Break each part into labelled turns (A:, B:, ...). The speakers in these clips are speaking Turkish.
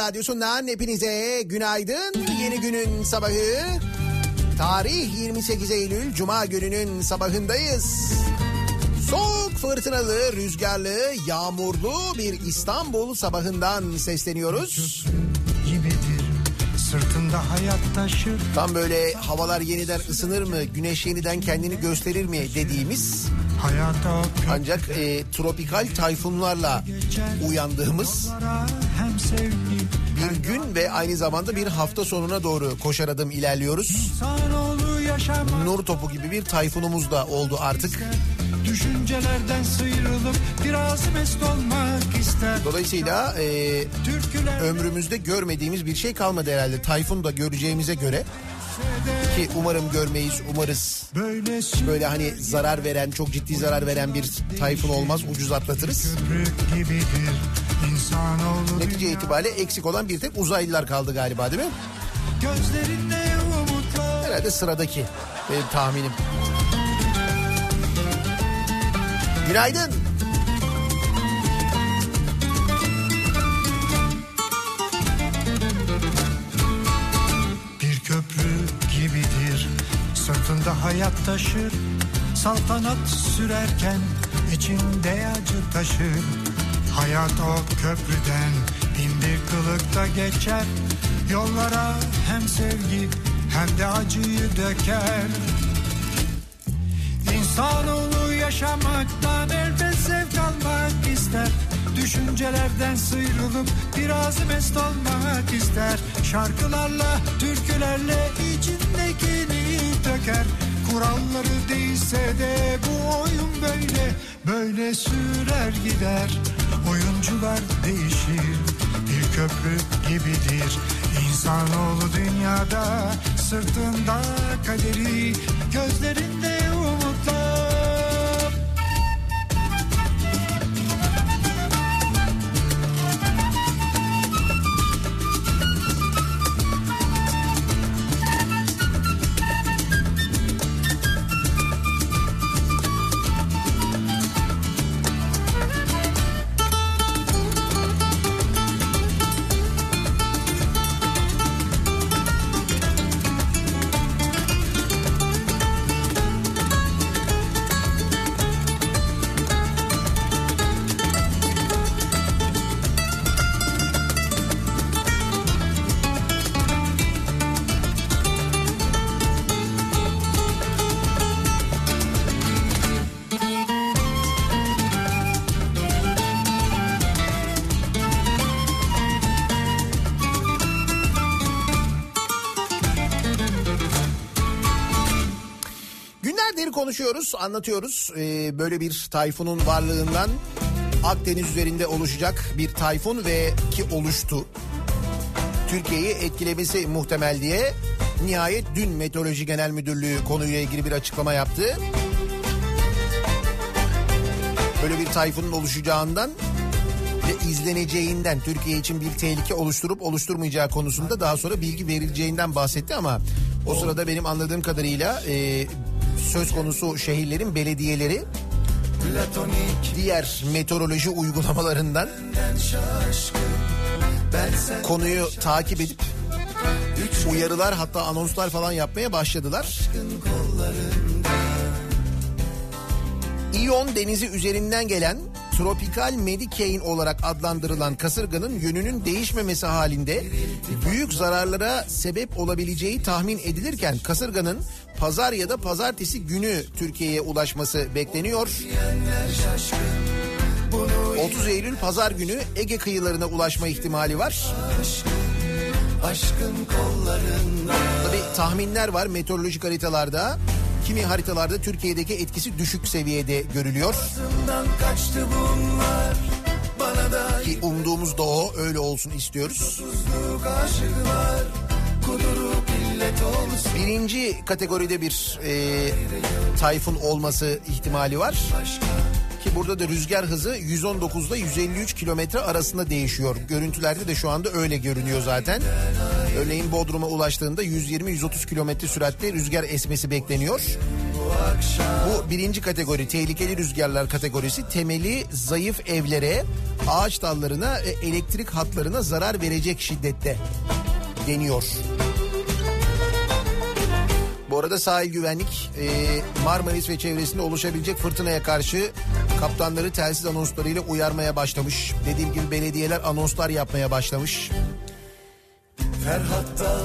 A: Radyosu'ndan hepinize günaydın. Yeni günün sabahı. Tarih 28 Eylül Cuma gününün sabahındayız. Soğuk, fırtınalı, rüzgarlı, yağmurlu bir İstanbul sabahından sesleniyoruz.
B: gibidir Sırtında hayat taşır
A: Tam böyle havalar yeniden ısınır mı, güneş yeniden kendini gösterir mi dediğimiz ancak e, tropikal tayfunlarla uyandığımız bir gün ve aynı zamanda bir hafta sonuna doğru koşar adım ilerliyoruz. Nur topu gibi bir tayfunumuz da oldu artık.
B: Düşüncelerden sıyrılıp biraz mest olmak ister
A: Dolayısıyla e, ömrümüzde görmediğimiz bir şey kalmadı herhalde. Tayfun da göreceğimize göre ki umarım görmeyiz, umarız
B: böyle
A: hani zarar veren, çok ciddi zarar veren bir tayfun olmaz, ucuz atlatırız.
B: süprük gibidir
A: Netice itibariyle eksik olan bir tek uzaylılar kaldı galiba değil mi? Herhalde sıradaki benim tahminim. Günaydın.
B: Bir köprü gibidir Sırtında hayat taşır Saltanat sürerken içinde acı taşır Hayat o köprüden bin bir kılıkta geçer. Yollara hem sevgi hem de acıyı döker. İnsanoğlu yaşamaktan elbet zevk almak ister. Düşüncelerden sıyrılıp biraz mest olmak ister. Şarkılarla, türkülerle içindekini döker. Kuralları değilse de bu oyun böyle Böyle sürer gider Oyuncular değişir Bir köprü gibidir. İnsanoğlu dünyada Sırtında kaderi Gözlerinde
A: Konuşuyoruz, anlatıyoruz. Ee, böyle bir tayfunun varlığından Akdeniz üzerinde oluşacak bir tayfun ve ki oluştu. Türkiye'yi etkilemesi muhtemel diye nihayet dün Meteoroloji Genel Müdürlüğü konuyla ilgili bir açıklama yaptı. Böyle bir tayfunun oluşacağından ve izleneceğinden Türkiye için bir tehlike oluşturup oluşturmayacağı konusunda daha sonra bilgi verileceğinden bahsetti ama o sırada benim anladığım kadarıyla e, söz konusu şehirlerin belediyeleri diğer meteoroloji uygulamalarından konuyu takip edip uyarılar hatta anonslar falan yapmaya başladılar. İyon denizi üzerinden gelen tropikal medikein olarak adlandırılan kasırganın yönünün değişmemesi halinde büyük zararlara sebep olabileceği tahmin edilirken kasırganın pazar ya da pazartesi günü Türkiye'ye ulaşması bekleniyor. 30 Eylül pazar günü Ege kıyılarına ulaşma ihtimali var. Tabii tahminler var meteorolojik haritalarda. Kimi haritalarda Türkiye'deki etkisi düşük seviyede görülüyor. Ki umduğumuz da o öyle olsun istiyoruz. Birinci kategoride bir e, tayfun olması ihtimali var. Ki burada da rüzgar hızı 119 ile 153 kilometre arasında değişiyor. Görüntülerde de şu anda öyle görünüyor zaten. Örneğin Bodrum'a ulaştığında 120-130 kilometre süratle rüzgar esmesi bekleniyor. Bu birinci kategori tehlikeli rüzgarlar kategorisi temeli zayıf evlere, ağaç dallarına, e, elektrik hatlarına zarar verecek şiddette deniyor. Arada sahil güvenlik e, Marmaris ve çevresinde oluşabilecek fırtınaya karşı kaptanları telsiz anonslarıyla uyarmaya başlamış. Dediğim gibi belediyeler anonslar yapmaya başlamış.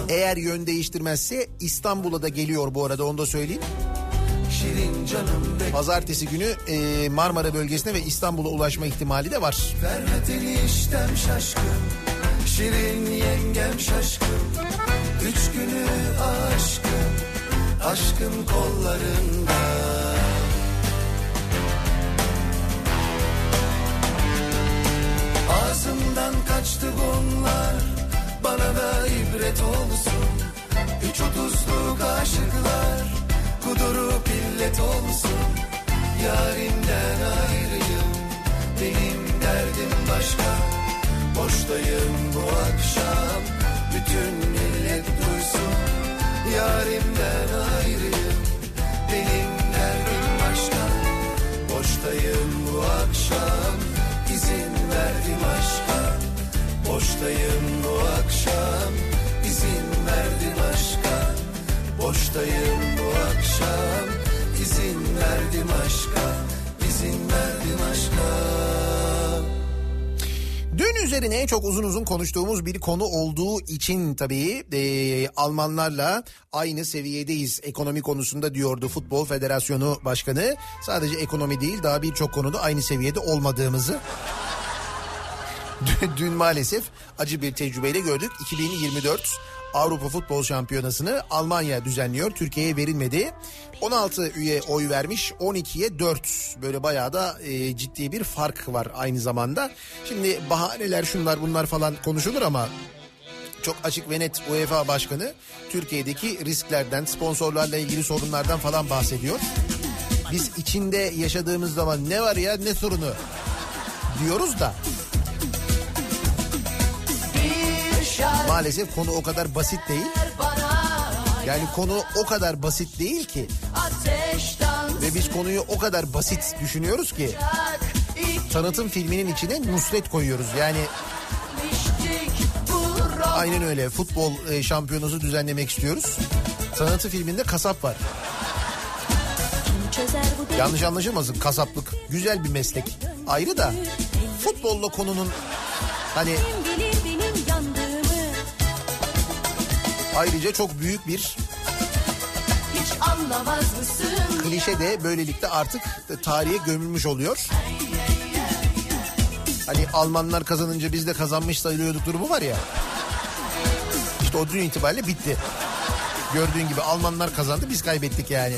A: Eğer yön değiştirmezse İstanbul'a da geliyor bu arada onu da söyleyeyim. Pazartesi günü e, Marmara bölgesine ve İstanbul'a ulaşma ihtimali de var.
C: Ferhat eniştem şaşkın Şirin yengem şaşkın Üç günü aşkın Aşkın kollarında. Ağzımdan kaçtı bunlar. Bana da ibret olsun. Üç otuzluk aşıklar. Kudurup illet olsun. Yarimden ayrıyım. Benim derdim başka. Boştayım bu akşam. Bütün Yarimden ayrıyım. Benim derdim başka Boştayım bu akşam. İzin verdim aşka. Boştayım bu akşam. İzin verdim aşka. Boştayım bu akşam. İzin verdim aşka. İzin verdim aşka
A: Dün üzerine çok uzun uzun konuştuğumuz bir konu olduğu için tabii e, Almanlarla aynı seviyedeyiz ekonomi konusunda diyordu Futbol Federasyonu Başkanı. Sadece ekonomi değil daha birçok konuda aynı seviyede olmadığımızı dün, maalesef acı bir tecrübeyle gördük. 2024 Avrupa Futbol Şampiyonası'nı Almanya düzenliyor. Türkiye'ye verilmedi. 16 üye oy vermiş 12'ye 4 böyle bayağı da e, ciddi bir fark var aynı zamanda. Şimdi bahaneler şunlar bunlar falan konuşulur ama çok açık ve net UEFA Başkanı Türkiye'deki risklerden, sponsorlarla ilgili sorunlardan falan bahsediyor. Biz içinde yaşadığımız zaman ne var ya ne sorunu diyoruz da maalesef konu o kadar basit değil. Yani konu o kadar basit değil ki ve biz konuyu o kadar basit düşünüyoruz ki tanıtım filminin içine Nusret koyuyoruz. Yani aynen öyle futbol e, şampiyonası düzenlemek istiyoruz. Tanıtım filminde kasap var. Yanlış anlaşılmasın kasaplık güzel bir meslek. Ayrı da futbolla konunun hani ayrıca çok büyük bir klişe de böylelikle artık tarihe gömülmüş oluyor. Hani Almanlar kazanınca biz de kazanmış sayılıyorduk durumu var ya. İşte o dün itibariyle bitti. Gördüğün gibi Almanlar kazandı biz kaybettik yani.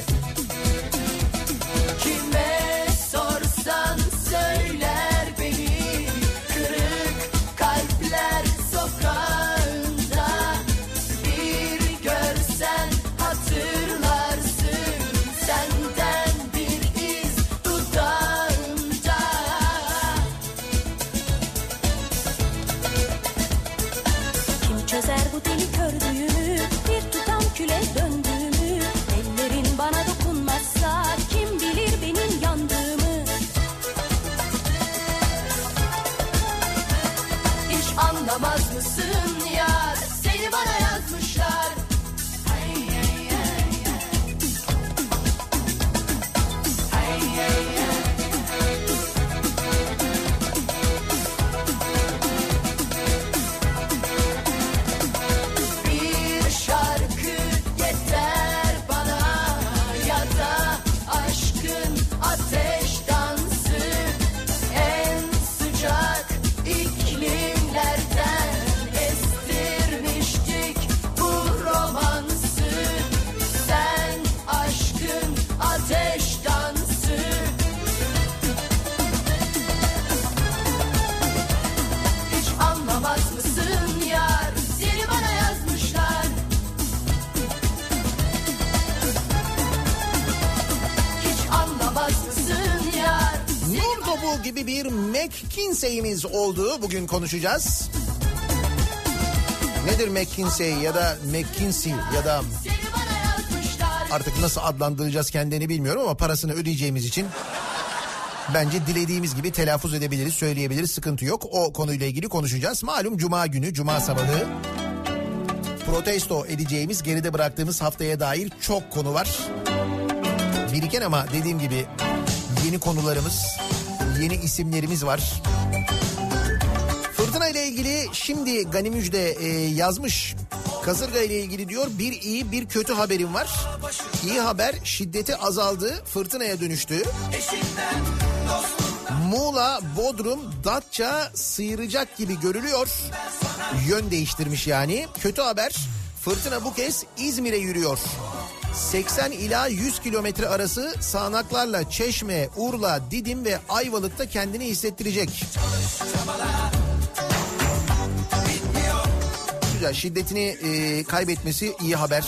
A: McKinsey'imiz oldu. Bugün konuşacağız. Nedir McKinsey ya da McKinsey ya da artık nasıl adlandıracağız kendini bilmiyorum ama parasını ödeyeceğimiz için bence dilediğimiz gibi telaffuz edebiliriz, söyleyebiliriz. Sıkıntı yok. O konuyla ilgili konuşacağız. Malum cuma günü, cuma sabahı protesto edeceğimiz, geride bıraktığımız haftaya dair çok konu var. Biriken ama dediğim gibi yeni konularımız, yeni isimlerimiz var. Fırtına ile ilgili şimdi Gani Müjde e, yazmış. Kasırga ile ilgili diyor bir iyi bir kötü haberim var. İyi haber şiddeti azaldı, fırtınaya dönüştü. Muğla, Bodrum, Datça sıyıracak gibi görülüyor. Yön değiştirmiş yani. Kötü haber fırtına bu kez İzmir'e yürüyor. 80 ila 100 kilometre arası sağanaklarla Çeşme, Urla, Didim ve Ayvalık'ta kendini hissettirecek. Güzel şiddetini e, kaybetmesi iyi haber.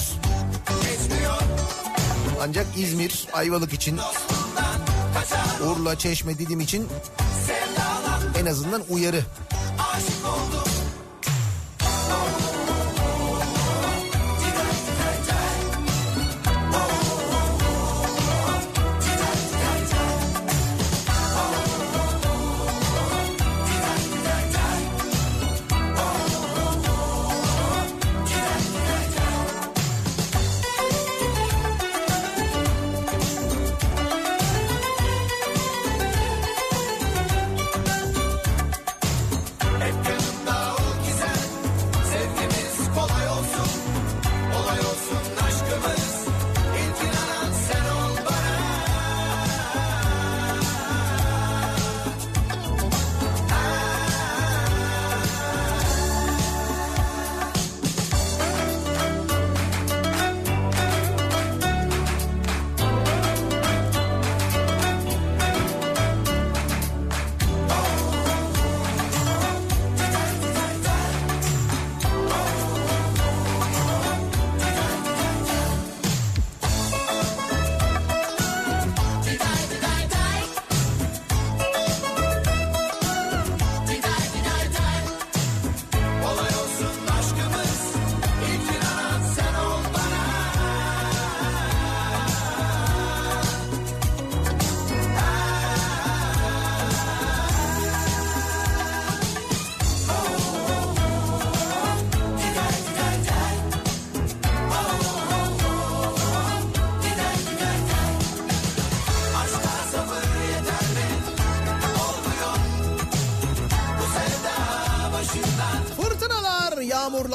A: Ancak İzmir, Ayvalık için Urla, Çeşme, Didim için en azından uyarı. Fırtınalar,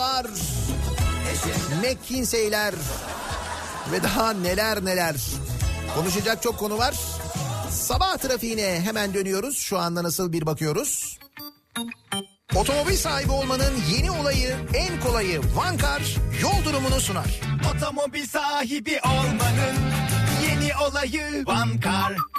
A: yağmurlar, McKinsey'ler ve daha neler neler. Konuşacak çok konu var. Sabah trafiğine hemen dönüyoruz. Şu anda nasıl bir bakıyoruz? Otomobil sahibi olmanın yeni olayı, en kolayı Vankar yol durumunu sunar.
D: Otomobil sahibi olmanın yeni olayı One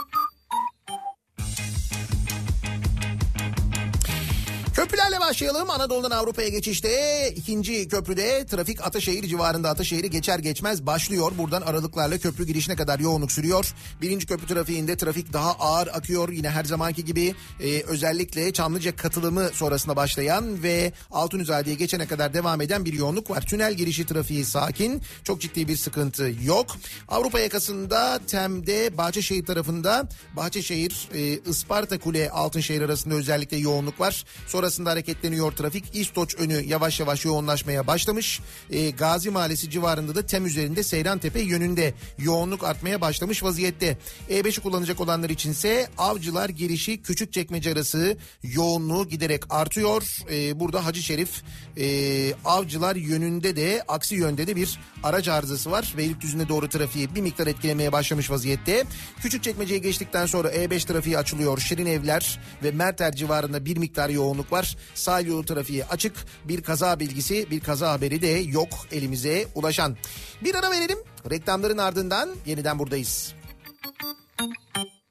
A: Köprülerle başlayalım. Anadolu'dan Avrupa'ya geçişte ikinci köprüde trafik Ataşehir civarında Ataşehir'i geçer geçmez başlıyor. Buradan aralıklarla köprü girişine kadar yoğunluk sürüyor. Birinci köprü trafiğinde trafik daha ağır akıyor. Yine her zamanki gibi e, özellikle Çamlıca katılımı sonrasında başlayan ve Altunizade'ye geçene kadar devam eden bir yoğunluk var. Tünel girişi trafiği sakin. Çok ciddi bir sıkıntı yok. Avrupa yakasında Tem'de Bahçeşehir tarafında Bahçeşehir e, Isparta Kule Altınşehir arasında özellikle yoğunluk var. Sonrasında hareketleniyor trafik. İstoç önü yavaş yavaş yoğunlaşmaya başlamış. E, Gazi Mahallesi civarında da Tem üzerinde Seyrantepe yönünde yoğunluk artmaya başlamış vaziyette. E5'i kullanacak olanlar içinse Avcılar girişi Küçükçekmece arası yoğunluğu giderek artıyor. E, burada Hacı Şerif e, Avcılar yönünde de aksi yönde de bir araç arızası var. Beylikdüzü'ne doğru trafiği bir miktar etkilemeye başlamış vaziyette. Küçükçekmece'yi geçtikten sonra E5 trafiği açılıyor. Şirin Evler ve Merter civarında bir miktar yoğunluk var. Sahil yolu trafiği açık. Bir kaza bilgisi, bir kaza haberi de yok elimize ulaşan. Bir ara verelim. Reklamların ardından yeniden buradayız.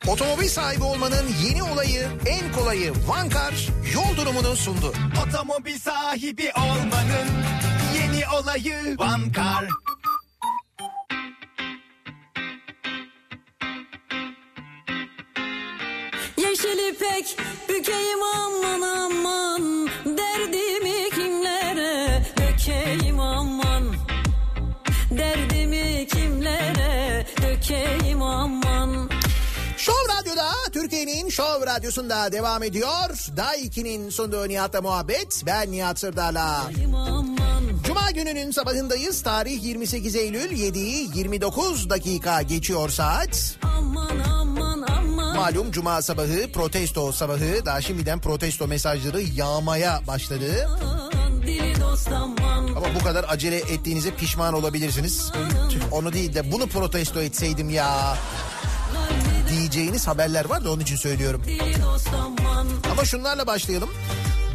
A: Otomobil sahibi olmanın yeni olayı, en kolayı Vankar yol durumunu sundu.
D: Otomobil sahibi olmanın yeni olayı One
E: Yeşil ipek bükeyim aman aman Derdimi kimlere dökeyim aman Derdimi kimlere dökeyim aman
A: Şov Radyo'da Türkiye'nin Şov Radyosu'nda devam ediyor. Day 2'nin sunduğu Nihat'la muhabbet. Ben Nihat Sırdar'la. Cuma gününün sabahındayız. Tarih 28 Eylül 7'yi 29 dakika geçiyor saat.
E: aman aman aman
A: Malum cuma sabahı protesto sabahı daha şimdiden protesto mesajları yağmaya başladı. Ama bu kadar acele ettiğinize pişman olabilirsiniz. Onu değil de bunu protesto etseydim ya diyeceğiniz haberler var da onun için söylüyorum. Ama şunlarla başlayalım.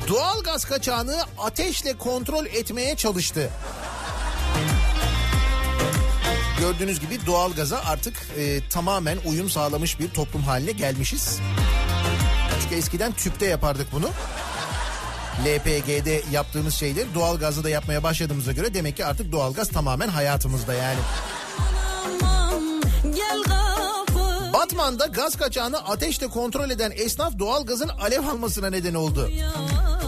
A: Doğal gaz kaçağını ateşle kontrol etmeye çalıştı. Gördüğünüz gibi doğal gaza artık e, tamamen uyum sağlamış bir toplum haline gelmişiz. Çünkü eskiden tüpte yapardık bunu. LPG'de yaptığımız şeyleri doğal gazda da yapmaya başladığımıza göre demek ki artık doğal gaz tamamen hayatımızda yani. Batman'da gaz kaçağını ateşle kontrol eden esnaf doğal gazın alev almasına neden oldu.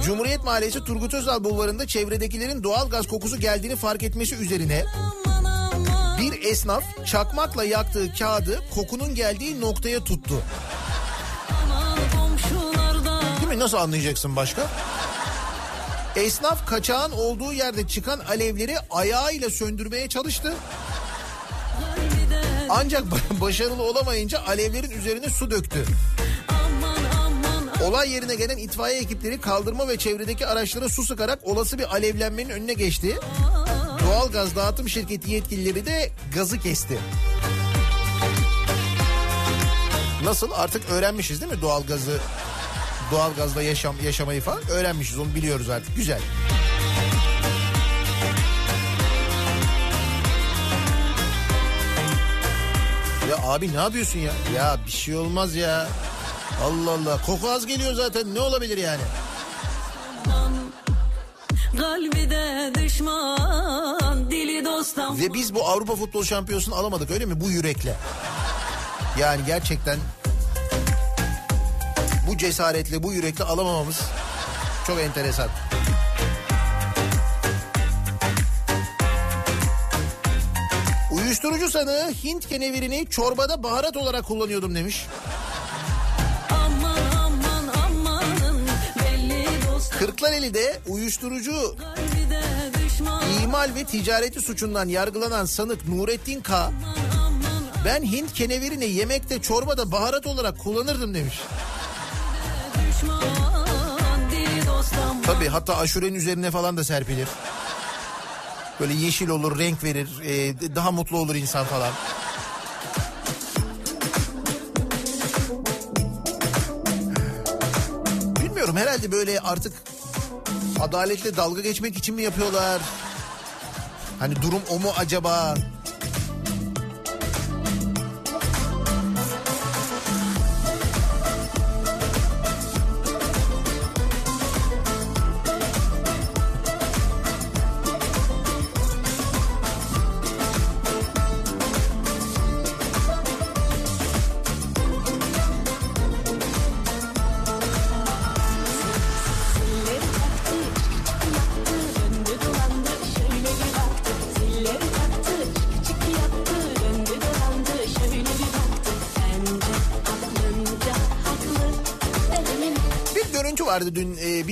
A: Cumhuriyet Mahallesi Turgut Özal Bulvarı'nda çevredekilerin doğal gaz kokusu geldiğini fark etmesi üzerine bir esnaf çakmakla yaktığı kağıdı kokunun geldiği noktaya tuttu. Değil mi? Nasıl anlayacaksın başka? Esnaf kaçağın olduğu yerde çıkan alevleri ayağıyla söndürmeye çalıştı. Ancak başarılı olamayınca alevlerin üzerine su döktü. Olay yerine gelen itfaiye ekipleri kaldırma ve çevredeki araçlara su sıkarak olası bir alevlenmenin önüne geçti. Doğal gaz dağıtım şirketi yetkilileri de gazı kesti. Nasıl artık öğrenmişiz değil mi doğal gazı doğal gazda yaşam yaşamayı falan öğrenmişiz onu biliyoruz artık güzel. Ya abi ne yapıyorsun ya? Ya bir şey olmaz ya. Allah Allah koku az geliyor zaten ne olabilir yani?
E: Kalbi de düşman Dili dost aman
A: Ve biz bu Avrupa Futbol Şampiyonası'nı alamadık öyle mi? Bu yürekle. Yani gerçekten bu cesaretle bu yürekle alamamamız çok enteresan. Uyuşturucu sanığı Hint kenevirini çorbada baharat olarak kullanıyordum demiş. Kırklareli'de uyuşturucu imal ve ticareti suçundan yargılanan sanık Nurettin K. Ben Hint kenevirini yemekte çorbada baharat olarak kullanırdım demiş. Tabii hatta aşurenin üzerine falan da serpilir. Böyle yeşil olur, renk verir, e, daha mutlu olur insan falan. Bilmiyorum herhalde böyle artık adaletle dalga geçmek için mi yapıyorlar? Hani durum o mu acaba?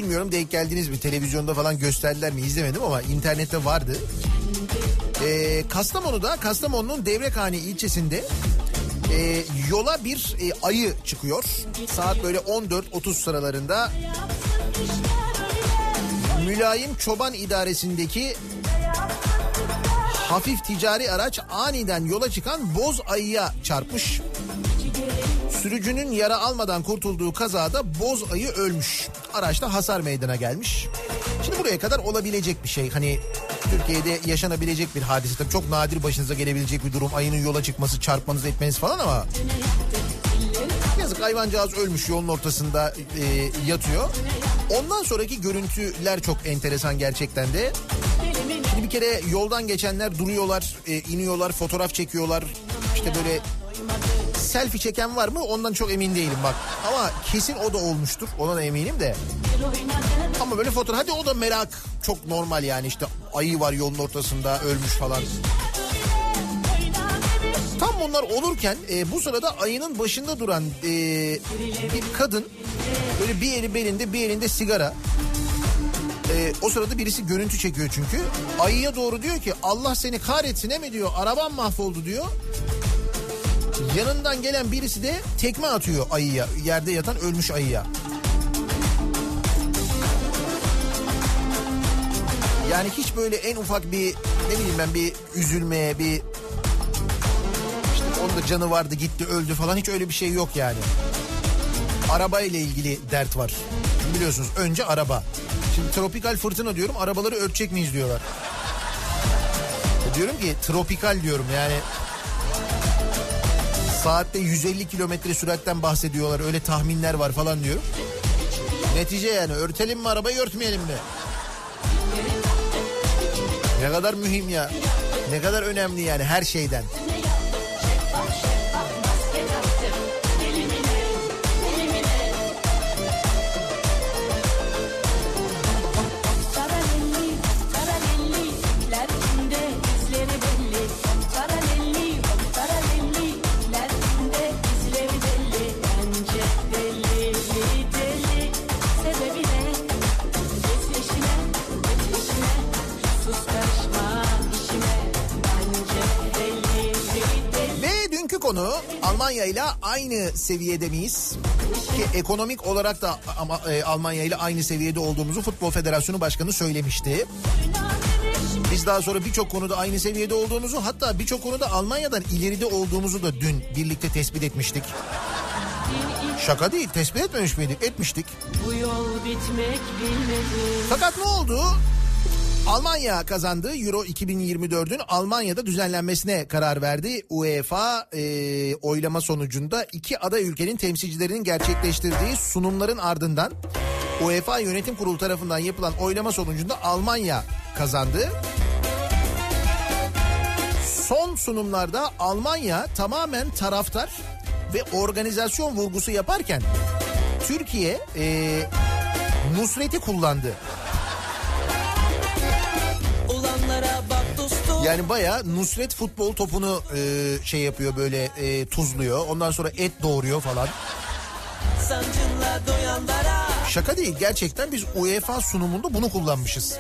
A: Bilmiyorum denk geldiniz mi televizyonda falan gösterdiler mi izlemedim ama internette vardı. E, Kastamonu'da Kastamonu'nun Devrekhane ilçesinde e, yola bir e, ayı çıkıyor. Saat böyle 14.30 sıralarında Mülayim Çoban İdaresi'ndeki hafif ticari araç aniden yola çıkan boz ayıya çarpmış. Sürücünün yara almadan kurtulduğu kazada boz ayı ölmüş. Araçta hasar meydana gelmiş. Şimdi buraya kadar olabilecek bir şey. Hani Türkiye'de yaşanabilecek bir hadise. Tabii çok nadir başınıza gelebilecek bir durum. Ayının yola çıkması, çarpmanız etmeniz falan ama... Yazık hayvancağız ölmüş yolun ortasında e, yatıyor. Ondan sonraki görüntüler çok enteresan gerçekten de. Şimdi bir kere yoldan geçenler duruyorlar, e, iniyorlar, fotoğraf çekiyorlar. İşte böyle Selfie çeken var mı ondan çok emin değilim bak. Ama kesin o da olmuştur. Ona da eminim de. Ama böyle fotoğraf hadi o da merak çok normal yani işte ayı var yolun ortasında ölmüş falan. Tam bunlar olurken e, bu sırada ayının başında duran e, bir kadın böyle bir eli belinde bir elinde sigara. E, o sırada birisi görüntü çekiyor çünkü. Ayıya doğru diyor ki Allah seni kahretsin mi diyor araban mahvoldu diyor. Yanından gelen birisi de tekme atıyor ayıya yerde yatan ölmüş ayıya. Yani hiç böyle en ufak bir ne bileyim ben bir üzülmeye bir işte onun da canı vardı gitti öldü falan hiç öyle bir şey yok yani. Araba ile ilgili dert var. Biliyorsunuz önce araba. Şimdi tropikal fırtına diyorum arabaları örtecek miyiz diyorlar. E diyorum ki tropikal diyorum yani. Saatte 150 kilometre süratten bahsediyorlar öyle tahminler var falan diyorum. Netice yani örtelim mi arabayı örtmeyelim mi? Ne kadar mühim ya. Ne kadar önemli yani her şeyden. Almanya ile aynı seviyede miyiz? Ki ekonomik olarak da ama e, Almanya ile aynı seviyede olduğumuzu Futbol Federasyonu Başkanı söylemişti. Biz daha sonra birçok konuda aynı seviyede olduğumuzu hatta birçok konuda Almanya'dan ileride olduğumuzu da dün birlikte tespit etmiştik. Şaka değil tespit etmemiş miydik? Etmiştik.
E: Bu yol bitmek bilmedi.
A: Fakat ne oldu? Almanya kazandı. Euro 2024'ün Almanya'da düzenlenmesine karar verdi. UEFA e, oylama sonucunda iki aday ülkenin temsilcilerinin gerçekleştirdiği sunumların ardından UEFA Yönetim Kurulu tarafından yapılan oylama sonucunda Almanya kazandı. Son sunumlarda Almanya tamamen taraftar ve organizasyon vurgusu yaparken Türkiye e, Nusret'i kullandı. Yani baya Nusret futbol topunu e, şey yapıyor böyle e, tuzluyor. Ondan sonra et doğuruyor falan. Şaka değil gerçekten biz UEFA sunumunda bunu kullanmışız.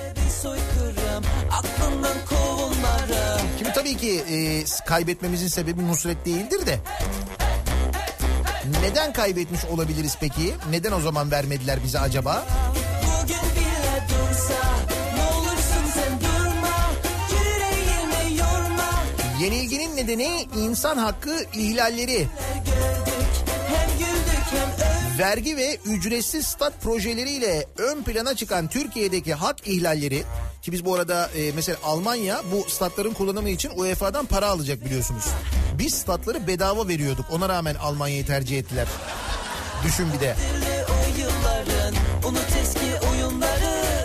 A: Şimdi tabii ki e, kaybetmemizin sebebi Nusret değildir de. Neden kaybetmiş olabiliriz peki? Neden o zaman vermediler bize acaba?
F: Bugün
A: Yenilginin nedeni insan hakkı ihlalleri. Vergi ve ücretsiz stat projeleriyle ön plana çıkan Türkiye'deki hak ihlalleri ki biz bu arada e, mesela Almanya bu statların kullanımı için UEFA'dan para alacak biliyorsunuz. Biz statları bedava veriyorduk. Ona rağmen Almanya'yı tercih ettiler. Düşün bir de.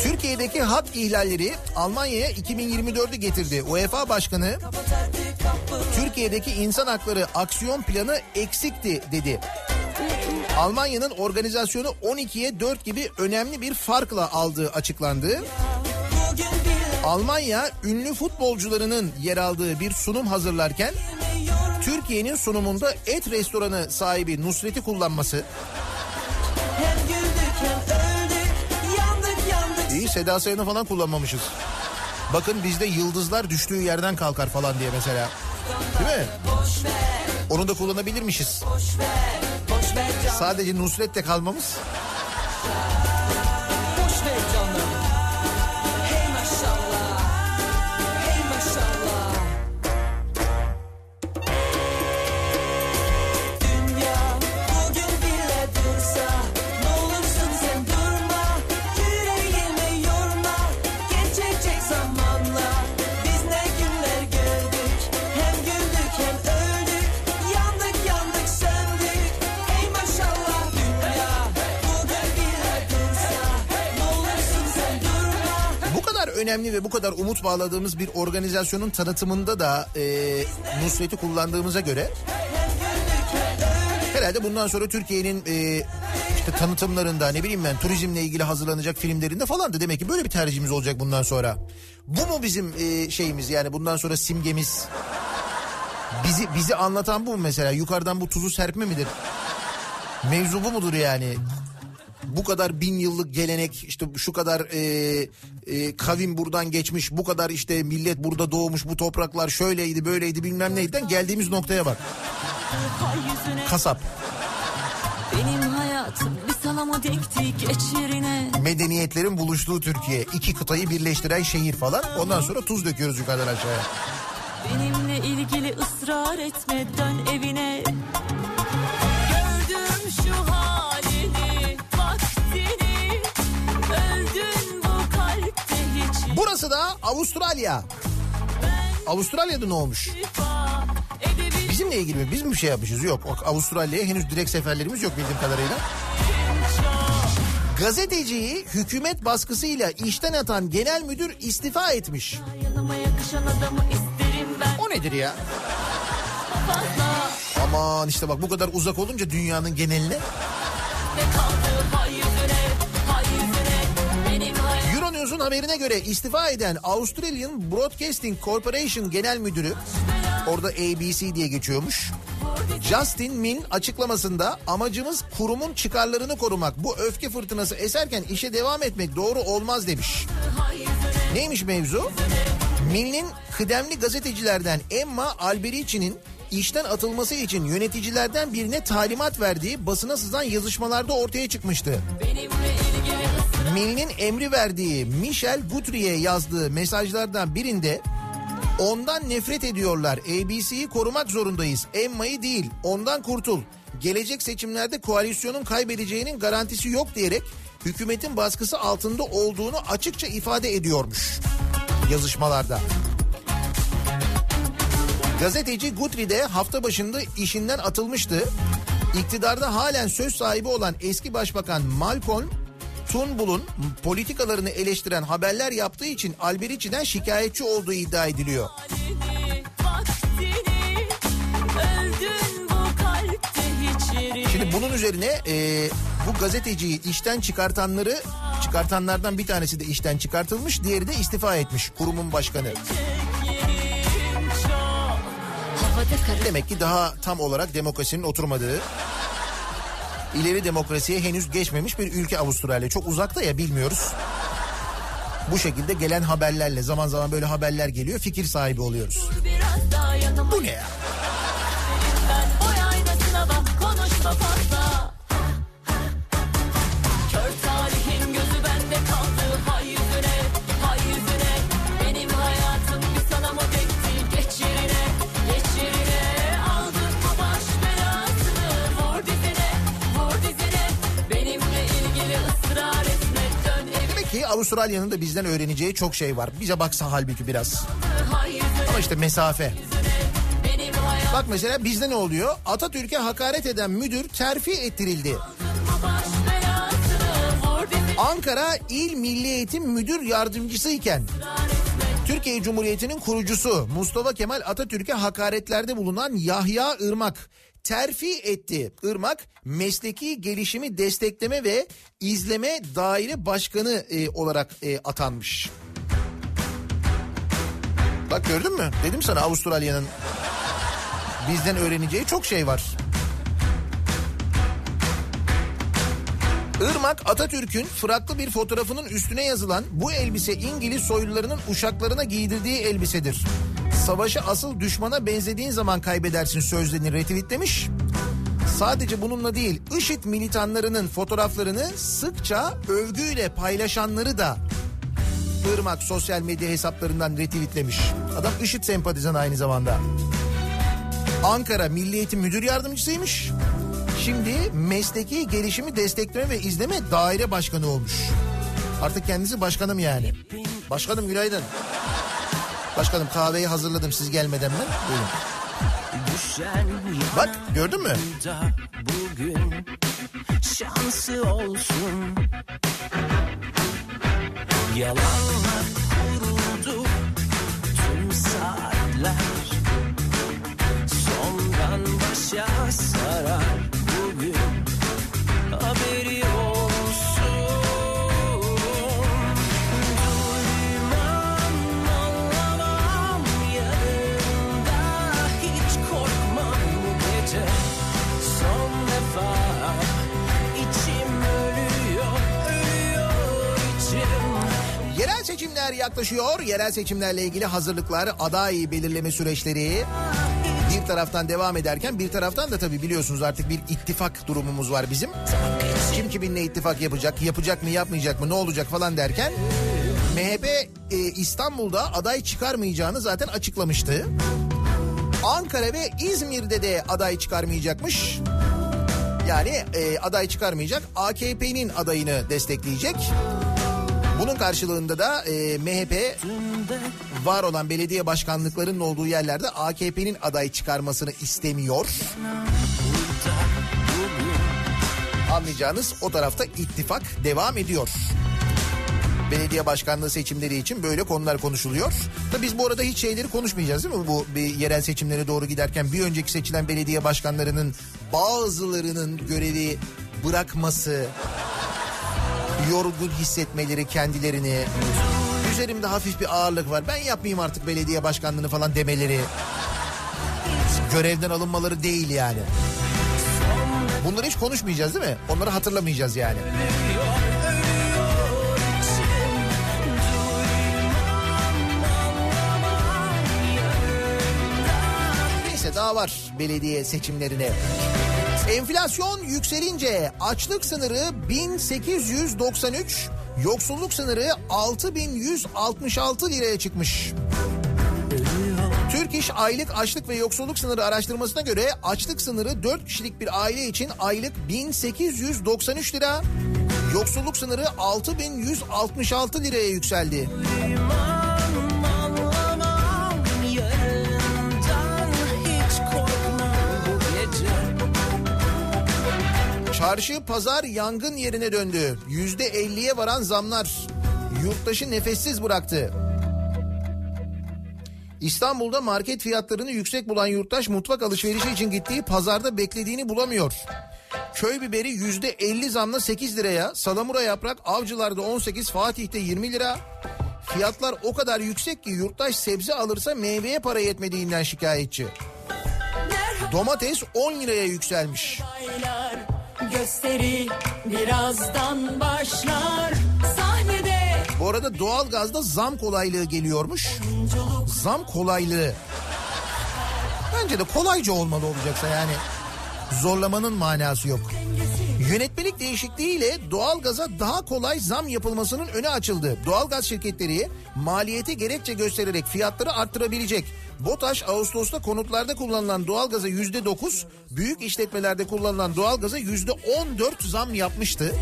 A: Türkiye'deki hak ihlalleri Almanya'ya 2024'ü getirdi. UEFA Başkanı Türkiye'deki insan hakları aksiyon planı eksikti dedi. Almanya'nın organizasyonu 12'ye 4 gibi önemli bir farkla aldığı açıklandı. Almanya ünlü futbolcularının yer aldığı bir sunum hazırlarken Türkiye'nin sunumunda et restoranı sahibi Nusret'i kullanması iyi Seda Sayan'ı falan kullanmamışız. Bakın bizde yıldızlar düştüğü yerden kalkar falan diye mesela. Değil mi? Onu da kullanabilirmişiz. Sadece Nusret'te kalmamız önemli ve bu kadar umut bağladığımız bir organizasyonun tanıtımında da e, Nusret'i kullandığımıza göre Herhalde bundan sonra Türkiye'nin e, işte tanıtımlarında ne bileyim ben turizmle ilgili hazırlanacak filmlerinde falan da demek ki böyle bir tercihimiz olacak bundan sonra. Bu mu bizim e, şeyimiz yani bundan sonra simgemiz? Bizi bizi anlatan bu mu mesela? Yukarıdan bu tuzu serpme midir? Mevzu bu mudur yani? Bu kadar bin yıllık gelenek işte şu kadar e, e, kavim buradan geçmiş bu kadar işte millet burada doğmuş bu topraklar şöyleydi böyleydi bilmem neyden geldiğimiz noktaya bak. Kasap.
E: benim hayatım bir sana mı dikti geç yerine
A: Medeniyetlerin buluştuğu Türkiye. iki kıtayı birleştiren şehir falan. Ondan sonra tuz döküyoruz yukarıdan aşağıya.
E: Benimle ilgili ısrar etme dön evine hiç
A: Burası da Avustralya. Avustralya'da ne olmuş? Bizimle ilgili mi? Biz mi bir şey yapmışız? Yok. Avustralya'ya henüz direkt seferlerimiz yok bildiğim kadarıyla. Gazeteciyi hükümet baskısıyla işten atan genel müdür istifa etmiş. O nedir ya? Aman işte bak bu kadar uzak olunca dünyanın geneline. Euronews'un haberine göre istifa eden Australian Broadcasting Corporation Genel Müdürü orada ABC diye geçiyormuş. Justin Min açıklamasında amacımız kurumun çıkarlarını korumak. Bu öfke fırtınası eserken işe devam etmek doğru olmaz demiş. Neymiş mevzu? Min'in kıdemli gazetecilerden Emma Alberici'nin işten atılması için yöneticilerden birine talimat verdiği basına sızan yazışmalarda ortaya çıkmıştı. Mil'in emri verdiği Michel Guthrie'ye yazdığı mesajlardan birinde ondan nefret ediyorlar. ABC'yi korumak zorundayız. Emma'yı değil. Ondan kurtul. Gelecek seçimlerde koalisyonun kaybedeceğinin garantisi yok diyerek hükümetin baskısı altında olduğunu açıkça ifade ediyormuş yazışmalarda. Gazeteci Guthrie de hafta başında işinden atılmıştı. İktidarda halen söz sahibi olan eski başbakan Malcolm Turnbull'un politikalarını eleştiren haberler yaptığı için Alberici'den şikayetçi olduğu iddia ediliyor. Şimdi bunun üzerine e, bu gazeteciyi işten çıkartanları çıkartanlardan bir tanesi de işten çıkartılmış, diğeri de istifa etmiş kurumun başkanı. Demek ki daha tam olarak demokrasinin oturmadığı, ileri demokrasiye henüz geçmemiş bir ülke Avustralya. Çok uzakta ya bilmiyoruz. Bu şekilde gelen haberlerle zaman zaman böyle haberler geliyor fikir sahibi oluyoruz. Bu ne ya? Ki Avustralya'nın da bizden öğreneceği çok şey var. Bize baksa halbuki biraz. Ama işte mesafe. Bak mesela bizde ne oluyor? Atatürk'e hakaret eden müdür terfi ettirildi. Ankara İl Milli Eğitim Müdür Yardımcısıyken Türkiye Cumhuriyeti'nin kurucusu Mustafa Kemal Atatürk'e hakaretlerde bulunan Yahya Irmak terfi etti. Irmak mesleki gelişimi destekleme ve izleme daire başkanı e, olarak e, atanmış. Bak gördün mü? Dedim sana Avustralya'nın bizden öğreneceği çok şey var. Irmak Atatürk'ün fıraklı bir fotoğrafının üstüne yazılan bu elbise İngiliz soylularının uşaklarına giydirdiği elbisedir. Savaşı asıl düşmana benzediğin zaman kaybedersin sözlerini retweetlemiş. Sadece bununla değil IŞİD militanlarının fotoğraflarını sıkça övgüyle paylaşanları da Irmak sosyal medya hesaplarından retweetlemiş. Adam IŞİD sempatizan aynı zamanda. Ankara Milli Eğitim Müdür Yardımcısıymış. Şimdi mesleki gelişimi destekleme ve izleme daire başkanı olmuş. Artık kendisi başkanım yani. Başkanım günaydın. Başkanım kahveyi hazırladım siz gelmeden ben. Buyurun. Bak gördün mü?
G: bugün şansı olsun Yalanlar kuruldu tüm saatler Sondan başa sarar Yeah. you.
A: Yerel seçimler yaklaşıyor. Yerel seçimlerle ilgili hazırlıklar, aday belirleme süreçleri bir taraftan devam ederken bir taraftan da tabii biliyorsunuz artık bir ittifak durumumuz var bizim. Kim kiminle ittifak yapacak, yapacak mı yapmayacak mı ne olacak falan derken MHP e, İstanbul'da aday çıkarmayacağını zaten açıklamıştı. Ankara ve İzmir'de de aday çıkarmayacakmış. Yani e, aday çıkarmayacak AKP'nin adayını destekleyecek. Bunun karşılığında da e, MHP var olan belediye başkanlıklarının olduğu yerlerde AKP'nin aday çıkarmasını istemiyor. Anlayacağınız o tarafta ittifak devam ediyor. Belediye başkanlığı seçimleri için böyle konular konuşuluyor. Tabii biz bu arada hiç şeyleri konuşmayacağız değil mi? Bu bir yerel seçimlere doğru giderken bir önceki seçilen belediye başkanlarının bazılarının görevi bırakması, yorgun hissetmeleri kendilerini, üzerimde hafif bir ağırlık var. Ben yapmayayım artık belediye başkanlığını falan demeleri. Görevden alınmaları değil yani. Bunları hiç konuşmayacağız değil mi? Onları hatırlamayacağız yani. Neyse daha var belediye seçimlerine. Enflasyon yükselince açlık sınırı 1893, yoksulluk sınırı 6166 liraya çıkmış. Türk İş aylık açlık ve yoksulluk sınırı araştırmasına göre açlık sınırı 4 kişilik bir aile için aylık 1893 lira, yoksulluk sınırı 6166 liraya yükseldi.
G: Anlamam
A: Çarşı pazar yangın yerine döndü. Yüzde elliye varan zamlar yurttaşı nefessiz bıraktı. İstanbul'da market fiyatlarını yüksek bulan yurttaş mutfak alışverişi için gittiği pazarda beklediğini bulamıyor. Köy biberi yüzde elli zamla 8 liraya, salamura yaprak avcılarda 18, Fatih'te 20 lira. Fiyatlar o kadar yüksek ki yurttaş sebze alırsa meyveye para yetmediğinden şikayetçi. Domates 10 liraya yükselmiş.
E: Gösteri birazdan başlar sahnede
A: Bu arada doğalgazda zam kolaylığı geliyormuş. Zam kolaylığı. Bence de kolayca olmalı olacaksa yani. Zorlamanın manası yok. Yönetmelik değişikliğiyle doğalgaza daha kolay zam yapılmasının önü açıldı. Doğalgaz şirketleri maliyete gerekçe göstererek fiyatları arttırabilecek. BOTAŞ Ağustos'ta konutlarda kullanılan doğalgaza yüzde dokuz, büyük işletmelerde kullanılan doğalgaza yüzde on dört zam yapmıştı.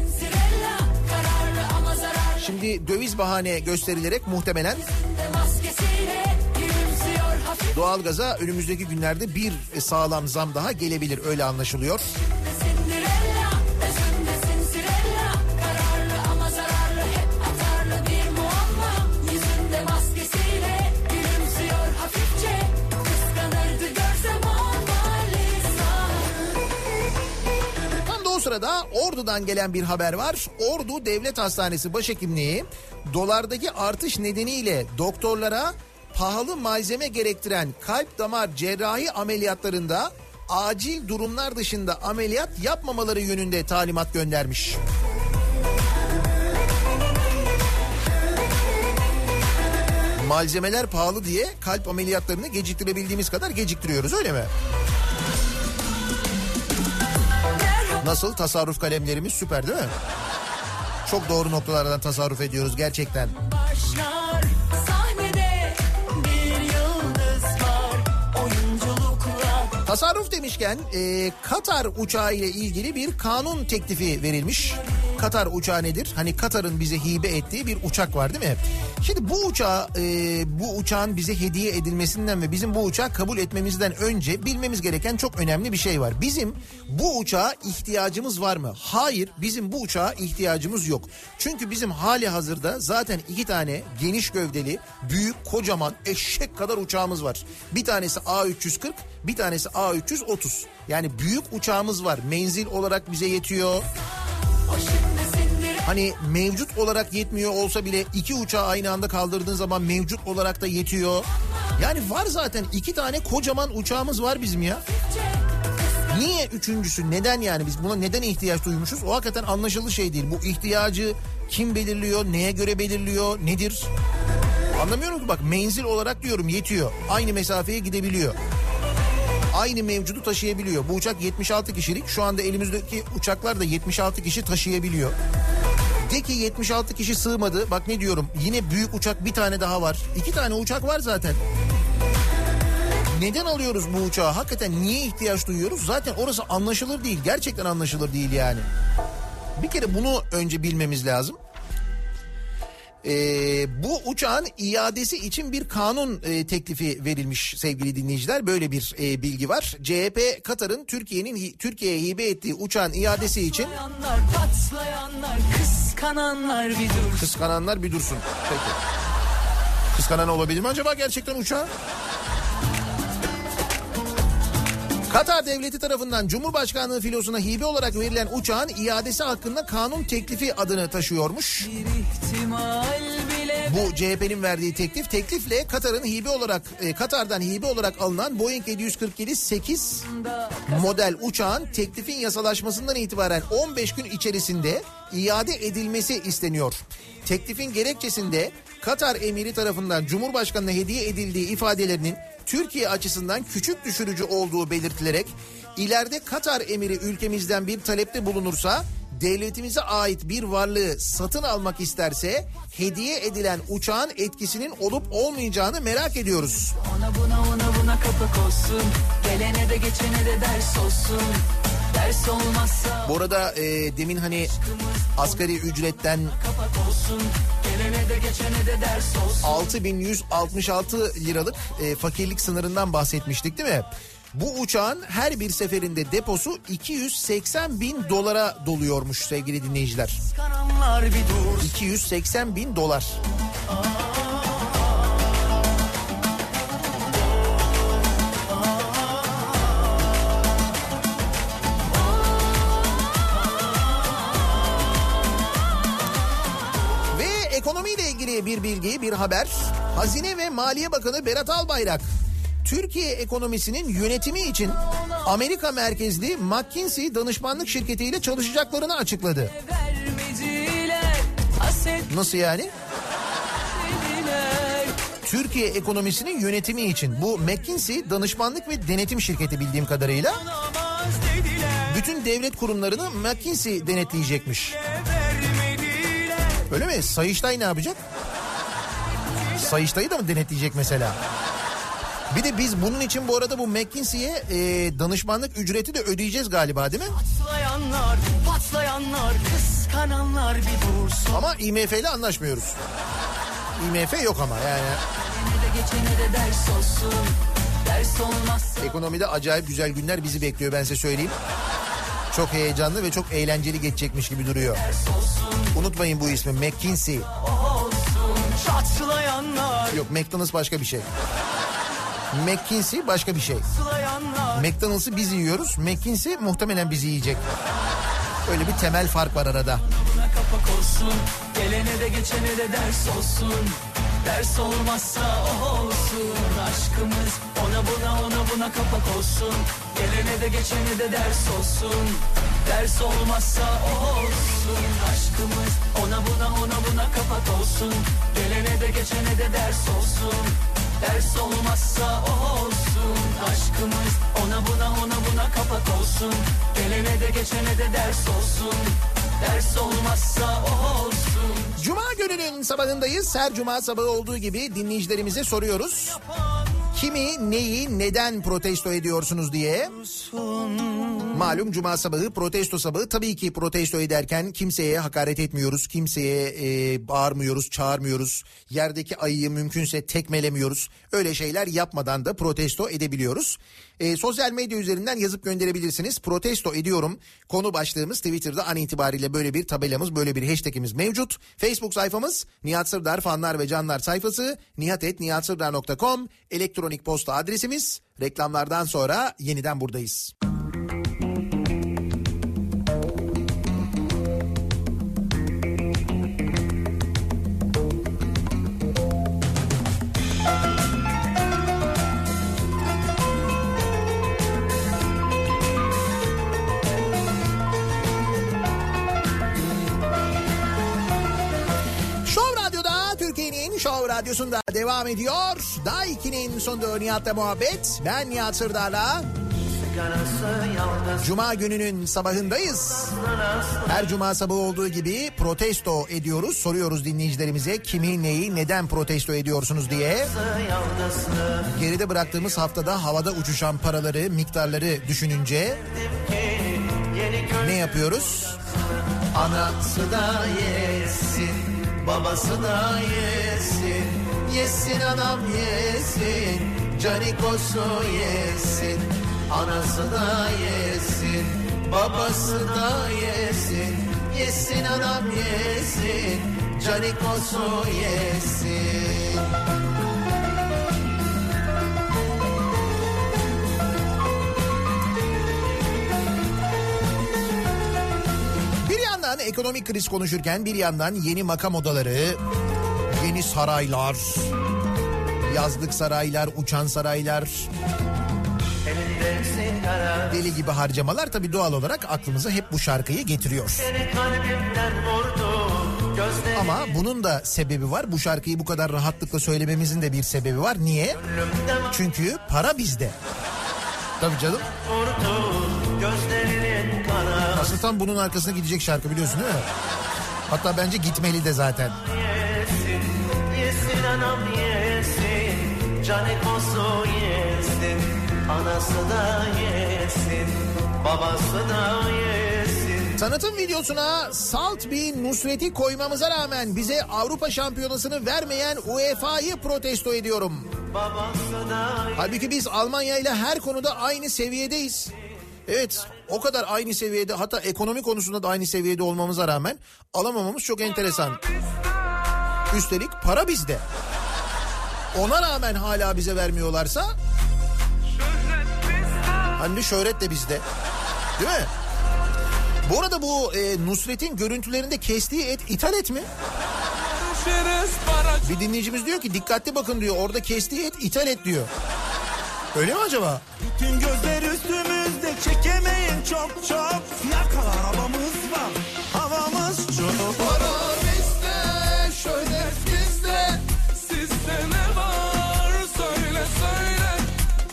A: Şimdi döviz bahane gösterilerek muhtemelen doğalgaza önümüzdeki günlerde bir sağlam zam daha gelebilir öyle anlaşılıyor. Sırada Ordu'dan gelen bir haber var. Ordu Devlet Hastanesi Başhekimliği dolardaki artış nedeniyle doktorlara pahalı malzeme gerektiren kalp damar cerrahi ameliyatlarında acil durumlar dışında ameliyat yapmamaları yönünde talimat göndermiş. Malzemeler pahalı diye kalp ameliyatlarını geciktirebildiğimiz kadar geciktiriyoruz öyle mi? Nasıl tasarruf kalemlerimiz süper değil mi? Çok doğru noktalardan tasarruf ediyoruz gerçekten.
E: başlar sahnede bir yıldız var
A: Tasarruf demişken e, Katar uçağı ile ilgili bir kanun teklifi verilmiş. Katar uçağı nedir? Hani Katar'ın bize hibe ettiği bir uçak var değil mi? Şimdi bu uçağı e, bu uçağın bize hediye edilmesinden ve bizim bu uçağı kabul etmemizden önce bilmemiz gereken çok önemli bir şey var. Bizim bu uçağa ihtiyacımız var mı? Hayır bizim bu uçağa ihtiyacımız yok. Çünkü bizim hali hazırda zaten iki tane geniş gövdeli büyük kocaman eşek kadar uçağımız var. Bir tanesi A340 bir tanesi A330. Yani büyük uçağımız var. Menzil olarak bize yetiyor. Hani mevcut olarak yetmiyor olsa bile iki uçağı aynı anda kaldırdığın zaman mevcut olarak da yetiyor. Yani var zaten iki tane kocaman uçağımız var bizim ya. Niye üçüncüsü neden yani biz buna neden ihtiyaç duymuşuz? O hakikaten anlaşılır şey değil. Bu ihtiyacı kim belirliyor, neye göre belirliyor, nedir? Anlamıyorum ki bak menzil olarak diyorum yetiyor. Aynı mesafeye gidebiliyor. Aynı mevcudu taşıyabiliyor. Bu uçak 76 kişilik. Şu anda elimizdeki uçaklar da 76 kişi taşıyabiliyor. De ki 76 kişi sığmadı. Bak ne diyorum yine büyük uçak bir tane daha var. İki tane uçak var zaten. Neden alıyoruz bu uçağı? Hakikaten niye ihtiyaç duyuyoruz? Zaten orası anlaşılır değil. Gerçekten anlaşılır değil yani. Bir kere bunu önce bilmemiz lazım. Ee, bu uçağın iadesi için bir kanun e, teklifi verilmiş sevgili dinleyiciler. Böyle bir e, bilgi var. CHP Katar'ın Türkiye'nin Türkiye'ye hibe ettiği uçağın iadesi için
G: Patlayanlar, patlayanlar, kıskananlar bir dur.
A: kıskananlar bir dursun. Peki. Kıskanan olabilir mi acaba gerçekten uçağı? Katar devleti tarafından Cumhurbaşkanlığı filosuna hibe olarak verilen uçağın iadesi hakkında kanun teklifi adını taşıyormuş. Bu CHP'nin verdiği teklif. Teklifle Katar'ın hibe olarak e, Katar'dan hibe olarak alınan Boeing 747 8 model uçağın teklifin yasalaşmasından itibaren 15 gün içerisinde iade edilmesi isteniyor. Teklifin gerekçesinde Katar emiri tarafından Cumhurbaşkanı'na hediye edildiği ifadelerinin Türkiye açısından küçük düşürücü olduğu belirtilerek ileride Katar emiri ülkemizden bir talepte bulunursa devletimize ait bir varlığı satın almak isterse hediye edilen uçağın etkisinin olup olmayacağını merak ediyoruz.
G: ona buna ona buna kapak olsun. Gelene de geçene de ders olsun.
A: Bu arada e, demin hani asgari ücretten
G: kapak olsun. Gelene de geçene de ders olsun.
A: 6166 liralık e, fakirlik sınırından bahsetmiştik değil mi? Bu uçağın her bir seferinde deposu 280 bin dolara doluyormuş sevgili dinleyiciler.
G: Kıskananlar bir dur.
A: 280 bin dolar. Ve ilgili bir bilgi, bir haber. Hazine ve Maliye Bakanı Berat Albayrak, Türkiye ekonomisinin yönetimi için Amerika merkezli McKinsey danışmanlık şirketiyle çalışacaklarını açıkladı. Nasıl yani? Türkiye ekonomisinin yönetimi için bu McKinsey danışmanlık ve denetim şirketi bildiğim kadarıyla bütün devlet kurumlarını McKinsey denetleyecekmiş. Öyle mi? Sayıştay ne yapacak? Sayıştay'ı da mı denetleyecek mesela? Bir de biz bunun için bu arada bu McKinsey'e e, danışmanlık ücreti de ödeyeceğiz galiba değil mi?
G: Patlayanlar, patlayanlar, kıskananlar bir dursun.
A: Ama IMF ile anlaşmıyoruz. IMF yok ama yani.
G: Gelene de geçene de ders olsun. Ders olmazsa
A: Ekonomide acayip güzel günler bizi bekliyor ben size söyleyeyim. Çok heyecanlı ve çok eğlenceli geçecekmiş gibi duruyor. Unutmayın bu ismi McKinsey. Yok McDonald's başka bir şey. McKinsey başka bir şey. McDonald's'ı biz yiyoruz. McKinsey muhtemelen bizi yiyecek. Öyle bir temel fark var arada.
G: Buna kapak olsun. Gelene de geçene de ders olsun. Ders olmazsa o olsun. Aşkımız ona buna ona buna kapak olsun. Gelene de geçene de ders olsun. Ders olmazsa o olsun. Aşkımız ona buna ona buna kapak olsun. Gelene de geçene de ders olsun. Ders olmazsa o olsun. Aşkımız ona buna ona buna kapak olsun. Gelene de geçene de ders olsun. Ders olmazsa olsun.
A: Cuma gününün sabahındayız. Her cuma sabahı olduğu gibi dinleyicilerimize soruyoruz. Kimi, neyi, neden protesto ediyorsunuz diye. Malum cuma sabahı protesto sabahı tabii ki protesto ederken kimseye hakaret etmiyoruz. Kimseye e, bağırmıyoruz, çağırmıyoruz. Yerdeki ayıyı mümkünse tekmelemiyoruz. Öyle şeyler yapmadan da protesto edebiliyoruz. E, sosyal medya üzerinden yazıp gönderebilirsiniz. Protesto ediyorum. Konu başlığımız Twitter'da an itibariyle böyle bir tabelamız, böyle bir hashtagimiz mevcut. Facebook sayfamız Nihat Sırdar fanlar ve canlar sayfası nihatetnihatsırdar.com elektronik posta adresimiz. Reklamlardan sonra yeniden buradayız. Radyosu'nda devam ediyor. Daha 2'nin sonunda Nihat'la muhabbet. Ben Nihat Sırdar'la. Cuma gününün sabahındayız. Her cuma sabahı olduğu gibi protesto ediyoruz. Soruyoruz dinleyicilerimize kimi neyi neden protesto ediyorsunuz diye. Geride bıraktığımız haftada havada uçuşan paraları miktarları düşününce ne yapıyoruz? Anası da yesin, babası da yesin. Yesin anam yesin, canikosu yesin. Anası da yesin, babası da yesin. Yesin anam yesin, canikosu yesin. Bir yandan ekonomik kriz konuşurken bir yandan yeni makam odaları, yeni saraylar, yazlık saraylar, uçan saraylar, deli gibi harcamalar tabii doğal olarak aklımıza hep bu şarkıyı getiriyor. Ama bunun da sebebi var. Bu şarkıyı bu kadar rahatlıkla söylememizin de bir sebebi var. Niye? Çünkü para bizde. Tabii canım. Aslında tam bunun arkasına gidecek şarkı biliyorsun değil mi? Hatta bence gitmeli de zaten.
H: Yesin anam yesin, canikosu yesin, anası da yesin, babası da yesin.
A: Tanıtım videosuna salt bir Nusret'i koymamıza rağmen bize Avrupa Şampiyonası'nı vermeyen UEFA'yı protesto ediyorum. Halbuki biz Almanya ile her konuda aynı seviyedeyiz. Evet o kadar aynı seviyede hatta ekonomi konusunda da aynı seviyede olmamıza rağmen alamamamız çok enteresan. Üstelik para bizde. Ona rağmen hala bize vermiyorlarsa hani şöhret de bizde. Değil mi? Bu arada bu e, Nusret'in görüntülerinde kestiği et ithal et mi? Bir dinleyicimiz diyor ki dikkatli bakın diyor orada kestiği et ithal et diyor. Öyle mi acaba?
I: Tüm gözler üstümüzde çekemeyin çok çok. Yakalar havamız var. Havamız çok.
A: Para bizde, şöhret bizde.
I: Sizde ne var? Söyle söyle.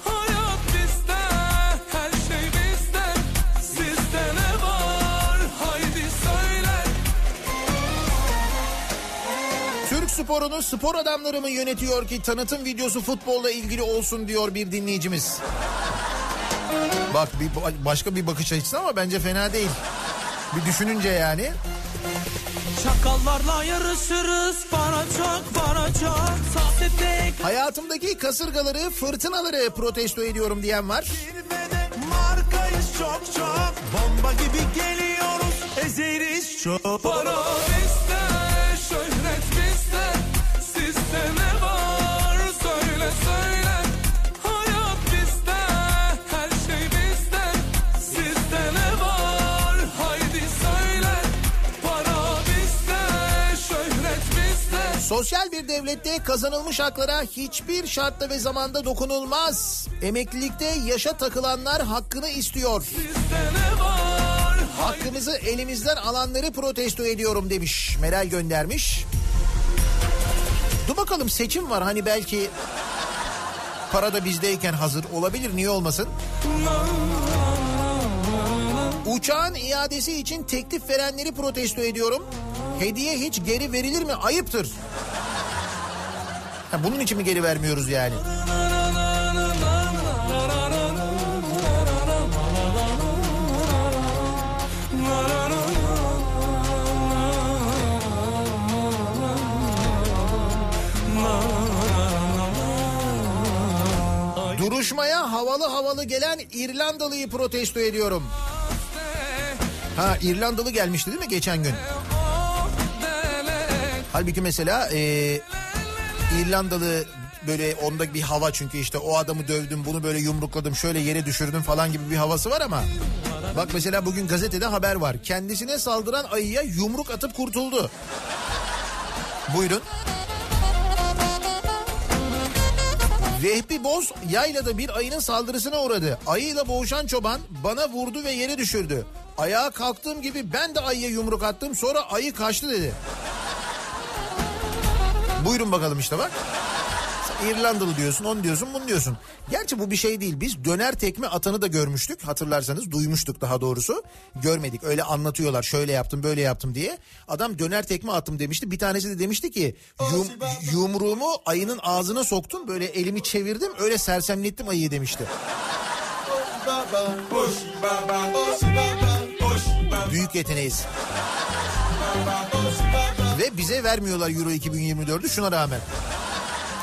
I: Hayat bizde her şey bizde. Sizde ne var? Haydi söyle.
A: Türk sporunu spor adamları mı yönetiyor ki tanıtım videosu futbolla ilgili olsun diyor bir dinleyicimiz. Bak bir başka bir bakış açısı ama bence fena değil. Bir düşününce yani.
I: Çakallarla yarışırız para çok para çok Sahte
A: Hayatımdaki kasırgaları, fırtınaları protesto ediyorum diyen var.
I: Markayız çok çok Bomba gibi geliyoruz ezeriz çok Para
A: Sosyal bir devlette kazanılmış haklara hiçbir şartta ve zamanda dokunulmaz. Emeklilikte yaşa takılanlar hakkını istiyor. Hakkımızı elimizden alanları protesto ediyorum demiş. Meral göndermiş. Dur bakalım seçim var hani belki para da bizdeyken hazır olabilir niye olmasın? Uçağın iadesi için teklif verenleri protesto ediyorum. Hediye hiç geri verilir mi? Ayıptır. Ha, bunun için mi geri vermiyoruz yani? Duruşmaya havalı havalı gelen İrlandalı'yı protesto ediyorum. Ha İrlandalı gelmişti değil mi geçen gün? Halbuki mesela e, İrlandalı böyle onda bir hava çünkü işte o adamı dövdüm bunu böyle yumrukladım şöyle yere düşürdüm falan gibi bir havası var ama bak mesela bugün gazetede haber var kendisine saldıran ayıya yumruk atıp kurtuldu. Buyurun. Vehbi Boz yaylada bir ayının saldırısına uğradı. Ayıyla boğuşan çoban bana vurdu ve yere düşürdü. Ayağa kalktığım gibi ben de ayıya yumruk attım sonra ayı kaçtı dedi. Buyurun bakalım işte bak. İrlandalı diyorsun, onu diyorsun, bunu diyorsun. Gerçi bu bir şey değil. Biz döner tekme atanı da görmüştük. Hatırlarsanız duymuştuk daha doğrusu. Görmedik. Öyle anlatıyorlar. Şöyle yaptım, böyle yaptım diye. Adam döner tekme attım demişti. Bir tanesi de demişti ki yum, yumruğumu ayının ağzına soktum. Böyle elimi çevirdim. Öyle sersemlettim ayıyı demişti. Büyük yeteneğiz. Ve bize vermiyorlar Euro 2024'ü şuna rağmen.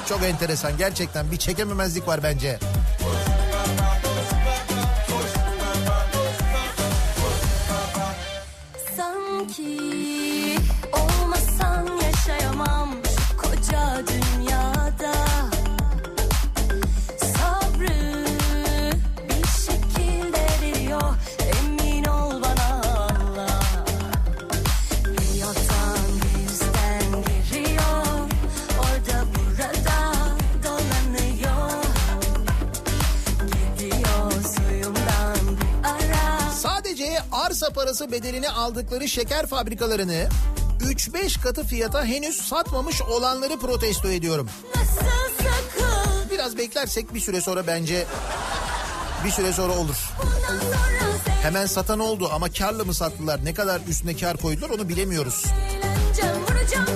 A: Çok enteresan gerçekten bir çekememezlik var bence.
E: Sanki
A: Arsa parası bedelini aldıkları şeker fabrikalarını 3-5 katı fiyata henüz satmamış olanları protesto ediyorum. Biraz beklersek bir süre sonra bence bir süre sonra olur. Hemen satan oldu ama karlı mı sattılar ne kadar üstüne kar koydular onu bilemiyoruz.
E: Eğleneceğim, vuracağım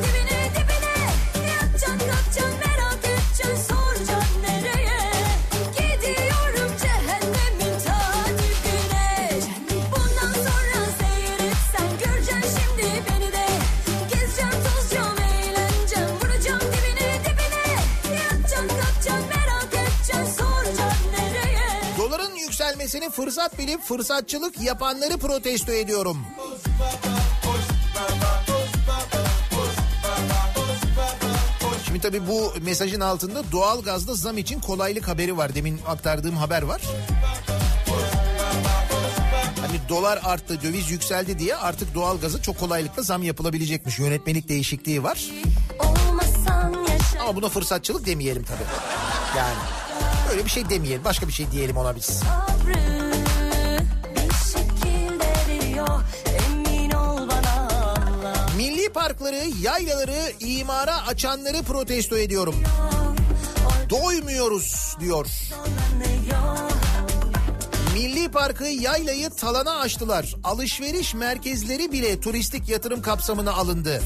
A: Yükselmesini fırsat bilip fırsatçılık yapanları protesto ediyorum. Şimdi tabii bu mesajın altında doğal gazda zam için kolaylık haberi var. Demin aktardığım haber var. Hani dolar arttı, döviz yükseldi diye artık doğal gazı çok kolaylıkla zam yapılabilecekmiş. Yönetmelik değişikliği var. Ama buna fırsatçılık demeyelim tabii. Yani öyle bir şey demeyelim. Başka bir şey diyelim ona biz. Milli parkları, yaylaları imara açanları protesto ediyorum. Doymuyoruz diyor. Milli Parkı yaylayı talana açtılar. Alışveriş merkezleri bile turistik yatırım kapsamına alındı.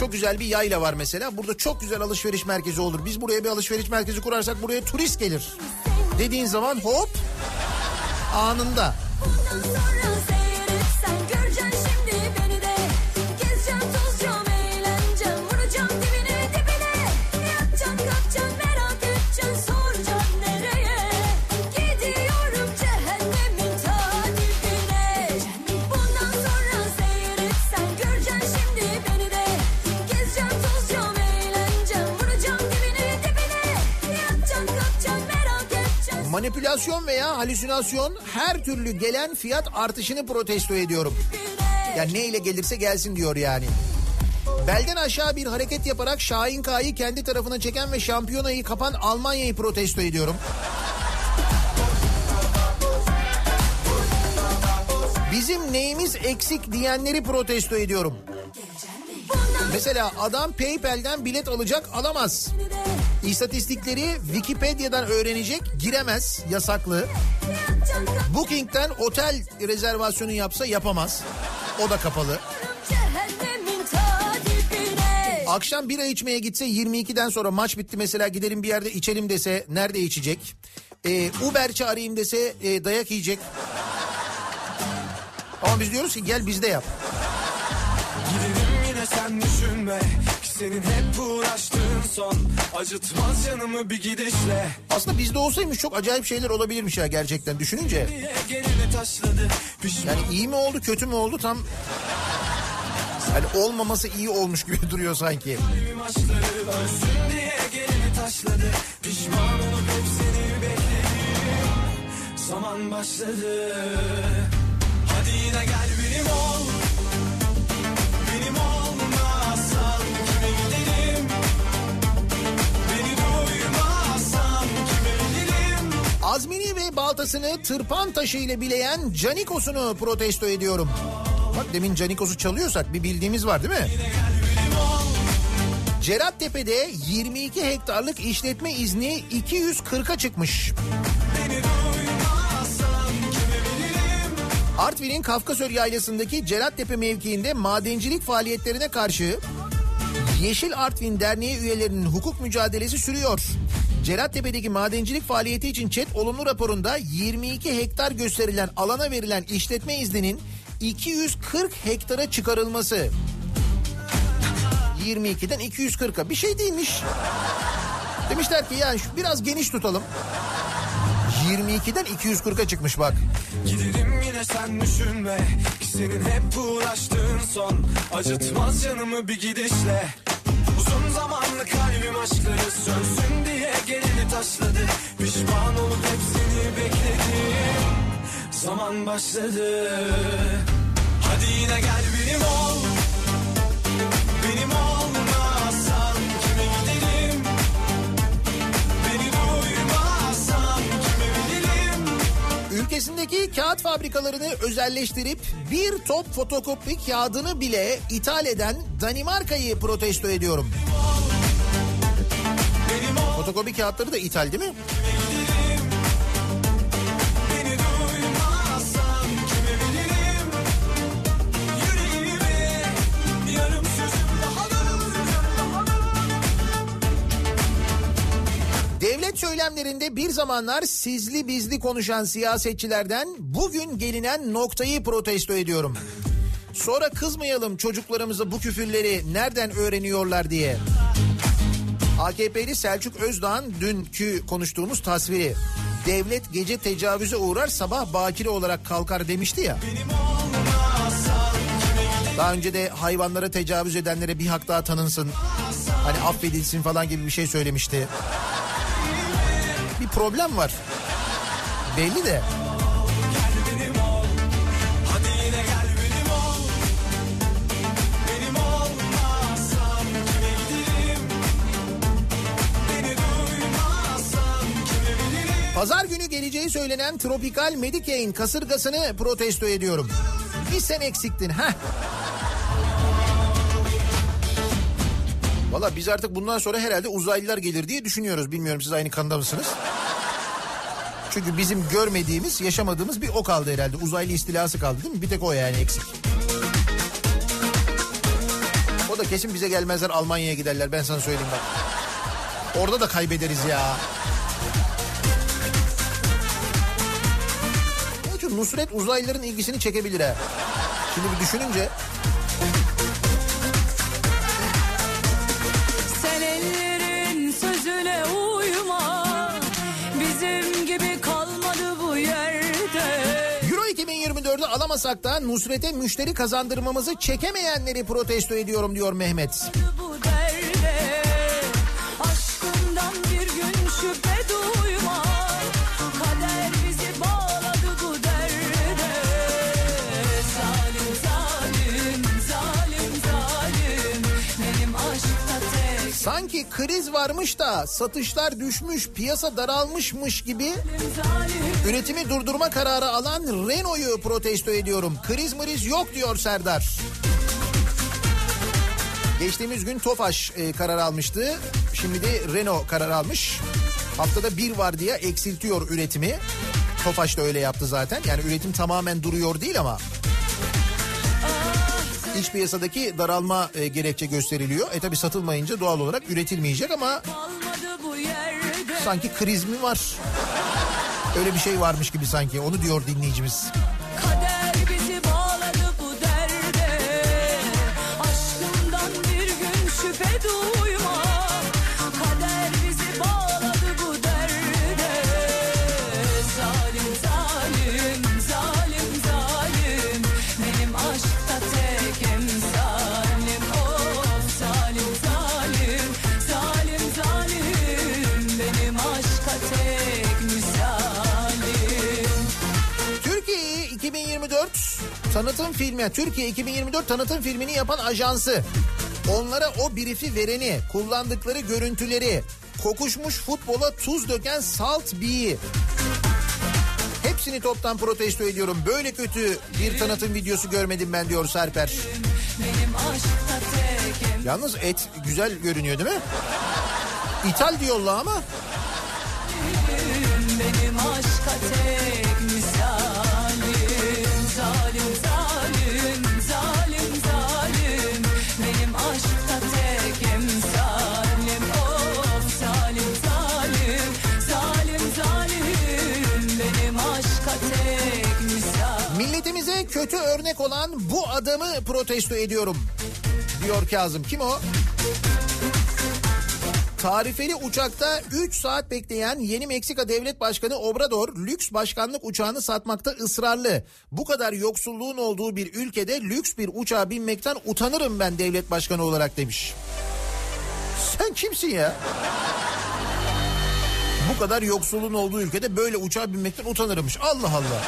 A: Çok güzel bir yayla var mesela. Burada çok güzel alışveriş merkezi olur. Biz buraya bir alışveriş merkezi kurarsak buraya turist gelir. Dediğin zaman hop anında. Manipülasyon veya halüsinasyon her türlü gelen fiyat artışını protesto ediyorum. Ya neyle gelirse gelsin diyor yani. Belden aşağı bir hareket yaparak Şahin K'yı kendi tarafına çeken ve şampiyonayı kapan Almanya'yı protesto ediyorum. Bizim neyimiz eksik diyenleri protesto ediyorum. Mesela adam PayPal'den bilet alacak alamaz. İstatistikleri Wikipedia'dan öğrenecek giremez yasaklı. Booking'den otel rezervasyonu yapsa yapamaz. O da kapalı. Akşam bira içmeye gitse 22'den sonra maç bitti mesela gidelim bir yerde içelim dese nerede içecek? Ee, Uber çağırayım dese e, dayak yiyecek. Ama biz diyoruz ki gel bizde yap.
I: Gidelim yine sen düşünme senin hep uğraştığın son. Acıtmaz canımı bir gidişle.
A: Aslında bizde olsaymış çok acayip şeyler olabilirmiş ya gerçekten. Düşününce. Yani iyi mi oldu kötü mü oldu tam... Yani olmaması iyi olmuş gibi duruyor sanki.
I: maçları ölsün
A: Azmini ve baltasını tırpan taşı ile bileyen Canikos'unu protesto ediyorum. Bak demin Canikos'u çalıyorsak bir bildiğimiz var değil mi? Cerattepe'de 22 hektarlık işletme izni 240'a çıkmış. Artvin'in Kafkasör Yaylası'ndaki Cerattepe mevkiinde madencilik faaliyetlerine karşı Yeşil Artvin Derneği üyelerinin hukuk mücadelesi sürüyor. Cerattepe'deki madencilik faaliyeti için ÇED olumlu raporunda 22 hektar gösterilen alana verilen işletme izninin 240 hektara çıkarılması. 22'den 240'a bir şey değilmiş. Demişler ki yani biraz geniş tutalım. 22'den 240'a çıkmış bak.
J: Giderim yine sen düşünme senin hep uğraştığın son Acıtmaz canımı bir gidişle Uzun zamanlı kalbim aşkları sönsün diye gelini taşladı. Pişman olup hepsini bekledim Zaman başladı. Hadi yine gel benim ol. Benim
A: Ülkesindeki kağıt fabrikalarını özelleştirip bir top fotokopi kağıdını bile ithal eden Danimarka'yı protesto ediyorum. Fotokopi kağıtları da ithal değil mi? Devlet söylemlerinde bir zamanlar sizli bizli konuşan siyasetçilerden bugün gelinen noktayı protesto ediyorum. Sonra kızmayalım çocuklarımıza bu küfürleri nereden öğreniyorlar diye. AKP'li Selçuk Özdağ'ın dünkü konuştuğumuz tasviri. Devlet gece tecavüze uğrar sabah bakire olarak kalkar demişti ya. Daha önce de hayvanlara tecavüz edenlere bir hak daha tanınsın. Hani affedilsin falan gibi bir şey söylemişti. Bir problem var. Belli de. Pazar günü geleceği söylenen Tropikal Medicaid kasırgasını protesto ediyorum. Bir sen eksiktin ha. Valla biz artık bundan sonra herhalde uzaylılar gelir diye düşünüyoruz. Bilmiyorum siz aynı kanda mısınız? Çünkü bizim görmediğimiz, yaşamadığımız bir o kaldı herhalde. Uzaylı istilası kaldı değil mi? Bir tek o yani eksik. O da kesin bize gelmezler Almanya'ya giderler ben sana söyleyeyim bak. Orada da kaybederiz ya. Çünkü Nusret uzaylıların ilgisini çekebilir ha. Şimdi bir düşününce 2024'ü alamasak da Nusret'e müşteri kazandırmamızı çekemeyenleri protesto ediyorum diyor Mehmet. Sanki kriz varmış da satışlar düşmüş, piyasa daralmışmış gibi üretimi durdurma kararı alan Renault'u protesto ediyorum. Kriz mriz yok diyor Serdar. Geçtiğimiz gün Tofaş e, karar almıştı. Şimdi de Renault karar almış. Haftada bir var diye eksiltiyor üretimi. Tofaş da öyle yaptı zaten. Yani üretim tamamen duruyor değil ama. İç piyasadaki daralma e, gerekçe gösteriliyor. E tabi satılmayınca doğal olarak üretilmeyecek ama sanki kriz mi var? Öyle bir şey varmış gibi sanki onu diyor dinleyicimiz.
E: Kader bir gün şüphe duyma
A: 2024 tanıtım filmi, Türkiye 2024 tanıtım filmini yapan ajansı, onlara o brief'i vereni, kullandıkları görüntüleri, kokuşmuş futbola tuz döken Salt B'yi, hepsini toptan protesto ediyorum. Böyle kötü bir tanıtım videosu görmedim ben diyor Serper. Yalnız et güzel görünüyor değil mi? İthal diyorlar ama
G: Benim aşka tek
A: kötü örnek olan bu adamı protesto ediyorum. Diyor Kazım. Kim o? Tarifeli uçakta 3 saat bekleyen yeni Meksika Devlet Başkanı Obrador lüks başkanlık uçağını satmakta ısrarlı. Bu kadar yoksulluğun olduğu bir ülkede lüks bir uçağa binmekten utanırım ben devlet başkanı olarak demiş. Sen kimsin ya? Bu kadar yoksulluğun olduğu ülkede böyle uçağa binmekten utanırmış. Allah Allah.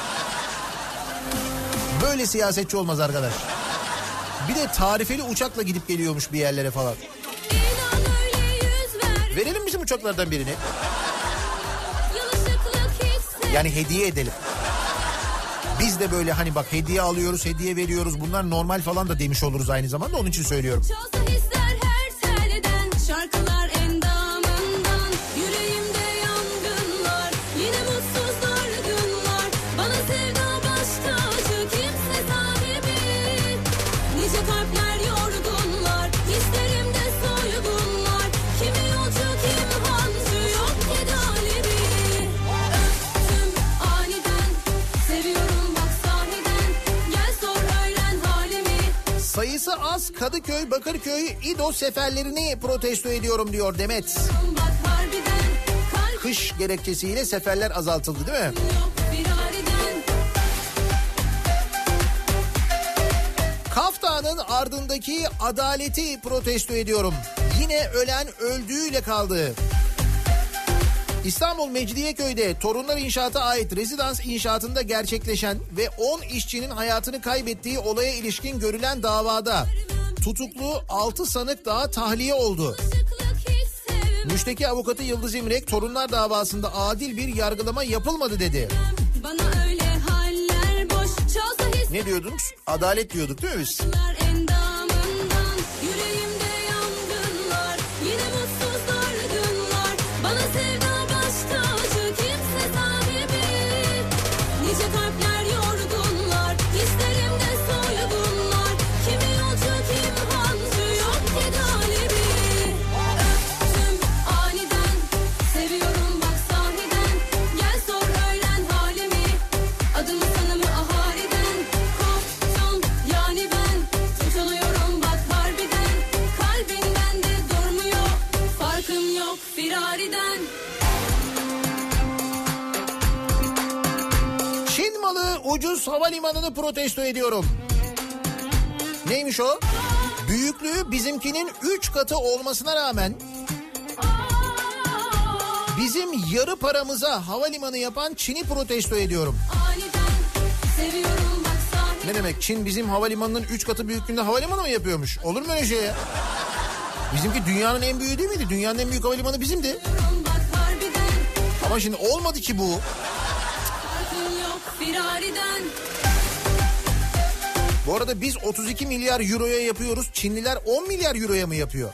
A: Böyle siyasetçi olmaz arkadaş. Bir de tarifeli uçakla gidip geliyormuş bir yerlere falan. Verelim bizim uçaklardan birini. Yani hediye edelim. Biz de böyle hani bak hediye alıyoruz, hediye veriyoruz. Bunlar normal falan da demiş oluruz aynı zamanda. Onun için söylüyorum.
E: Çalsa
A: Sayısı az Kadıköy, Bakırköy, İdo seferlerini protesto ediyorum diyor Demet. Kış gerekçesiyle seferler azaltıldı değil mi? Kaftanın ardındaki adaleti protesto ediyorum. Yine ölen öldüğüyle kaldı. İstanbul Mecidiyeköy'de Torunlar İnşaat'a ait rezidans inşaatında gerçekleşen ve 10 işçinin hayatını kaybettiği olaya ilişkin görülen davada tutuklu 6 sanık daha tahliye oldu. Müşteki avukatı Yıldız İmrek torunlar davasında adil bir yargılama yapılmadı dedi. Ne diyorduk? Adalet diyorduk değil mi biz? Ucuz havalimanını protesto ediyorum. Neymiş o? Büyüklüğü bizimkinin 3 katı olmasına rağmen bizim yarı paramıza havalimanı yapan Çin'i protesto ediyorum. Ne demek Çin bizim havalimanının 3 katı büyüklüğünde havalimanı mı yapıyormuş? Olur mu öyle şey ya? Bizimki dünyanın en büyüğü değil miydi? Dünyanın en büyük havalimanı bizimdi. Ama şimdi olmadı ki bu.
E: Firariden
A: Bu arada biz 32 milyar euroya yapıyoruz. Çinliler 10 milyar euroya mı yapıyor?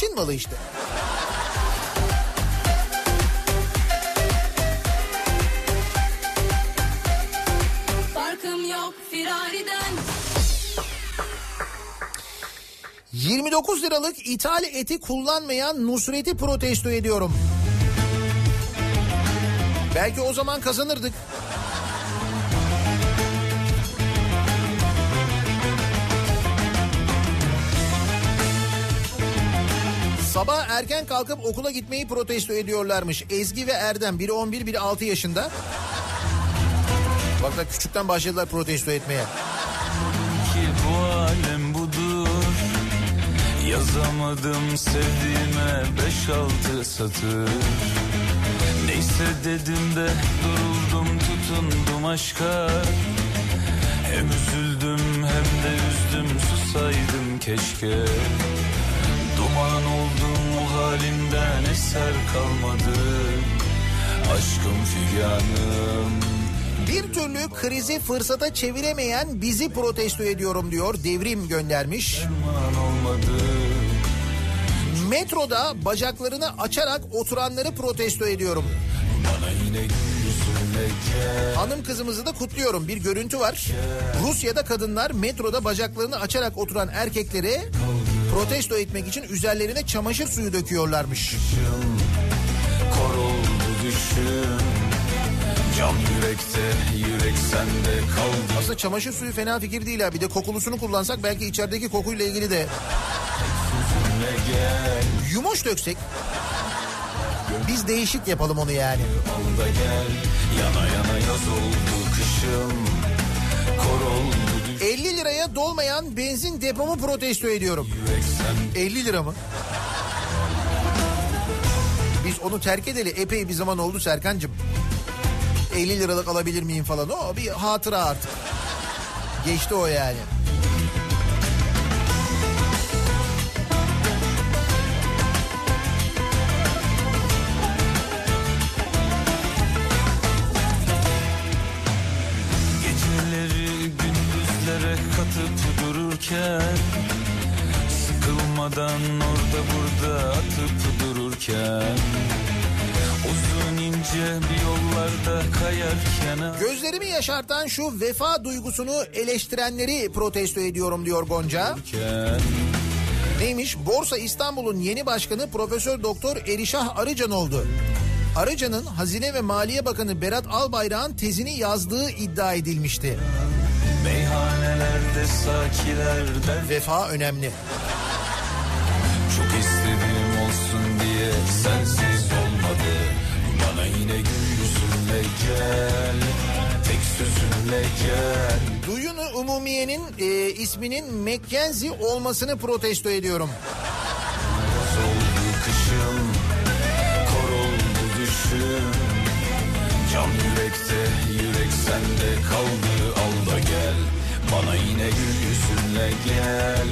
A: Çin malı işte.
E: Farkım yok firariden
A: 29 liralık ithal eti kullanmayan Nusret'i protesto ediyorum. Belki o zaman kazanırdık. Sabah erken kalkıp okula gitmeyi protesto ediyorlarmış. Ezgi ve Erdem biri 11 biri 6 yaşında. Bak da küçükten başladılar protesto etmeye.
K: ki bu alem budur Yazamadım sevdiğime beş altı satır Neyse dedim de duruldum tutundum aşka Hem üzüldüm hem de üzdüm susaydım keşke Duman oldum o halimden eser kalmadı Aşkım figanım
A: Bir türlü krizi fırsata çeviremeyen bizi protesto ediyorum diyor. Devrim göndermiş. Metroda bacaklarını açarak oturanları protesto ediyorum. Hanım kızımızı da kutluyorum. Bir görüntü var. Rusya'da kadınlar metroda bacaklarını açarak oturan erkekleri protesto etmek için üzerlerine çamaşır suyu döküyorlarmış.
K: Kor oldu düşün Can yürekte yürek sende kaldı
A: Aslında çamaşır suyu fena fikir değil ha. Bir de kokulusunu kullansak belki içerideki kokuyla ilgili de yumoş döksek. Biz değişik yapalım onu yani.
K: al da gel Yana yana yaz oldu kışım Kor oldu
A: 50 liraya dolmayan benzin depomu protesto ediyorum.
K: yürek sende
A: 50 lira mı? Biz onu terk edeli epey bir zaman oldu Serkan'cığım. 50 liralık alabilir miyim falan o bir hatıra artık. Geçti o yani.
K: Sıkılmadan orada burada atıp dururken Uzun ince bir yollarda kayarken
A: Gözlerimi yaşartan şu vefa duygusunu eleştirenleri protesto ediyorum diyor Gonca.
K: Ararken
A: Neymiş? Borsa İstanbul'un yeni başkanı Profesör Doktor Erişah Arıcan oldu. Arıcan'ın Hazine ve Maliye Bakanı Berat Albayrak'ın tezini yazdığı iddia edilmişti.
K: Meyhanelerde sakiler
A: Vefa önemli.
K: Çok istedim olsun diye sensiz olmadı. Bana yine gül yüzünle gel Tek sözünle gel.
A: Duyunu Umumiye'nin e, isminin Mackenzie olmasını protesto ediyorum.
K: Oldu kışım Kor oldu düşüm Can yürekte yürek sende kaldı Al da gel. Bana yine gül yüzünle gel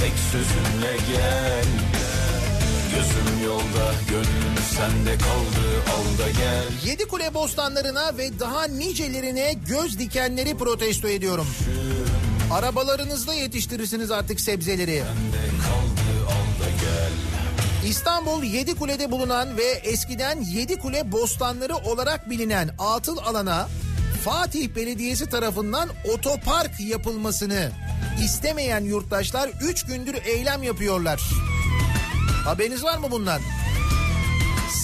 K: Tek sözünle gel Gözüm yolda gönlüm sende kaldı Al da gel
A: Yedi kule bostanlarına ve daha nicelerine göz dikenleri protesto ediyorum. Arabalarınızda yetiştirirsiniz artık sebzeleri.
K: Sende kaldı al da gel
A: İstanbul Yedikule'de bulunan ve eskiden Yedikule bostanları olarak bilinen atıl alana Fatih Belediyesi tarafından otopark yapılmasını istemeyen yurttaşlar 3 gündür eylem yapıyorlar. Haberiniz var mı bundan?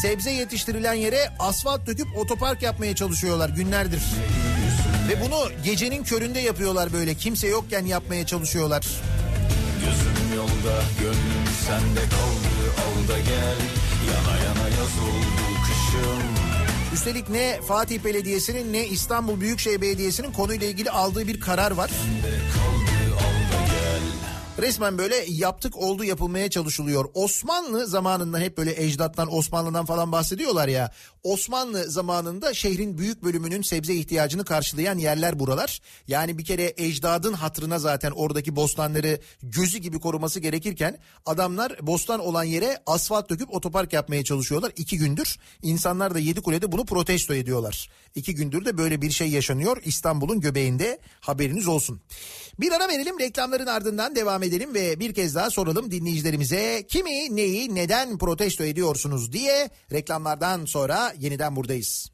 A: Sebze yetiştirilen yere asfalt döküp otopark yapmaya çalışıyorlar günlerdir. Ve bunu gecenin köründe yapıyorlar böyle kimse yokken yapmaya çalışıyorlar.
K: Gözüm yolda gönlüm sende kaldı Al da gel Yana yana yaz oldu kışım
A: Üstelik ne Fatih Belediyesi'nin ne İstanbul Büyükşehir Belediyesi'nin konuyla ilgili aldığı bir karar var. Resmen böyle yaptık oldu yapılmaya çalışılıyor. Osmanlı zamanında hep böyle ecdattan Osmanlı'dan falan bahsediyorlar ya. Osmanlı zamanında şehrin büyük bölümünün sebze ihtiyacını karşılayan yerler buralar. Yani bir kere ecdadın hatırına zaten oradaki bostanları gözü gibi koruması gerekirken adamlar bostan olan yere asfalt döküp otopark yapmaya çalışıyorlar iki gündür. İnsanlar da Yedikule'de bunu protesto ediyorlar. İki gündür de böyle bir şey yaşanıyor İstanbul'un göbeğinde haberiniz olsun. Bir ara verelim reklamların ardından devam edelim ve bir kez daha soralım dinleyicilerimize kimi neyi neden protesto ediyorsunuz diye reklamlardan sonra yeniden buradayız.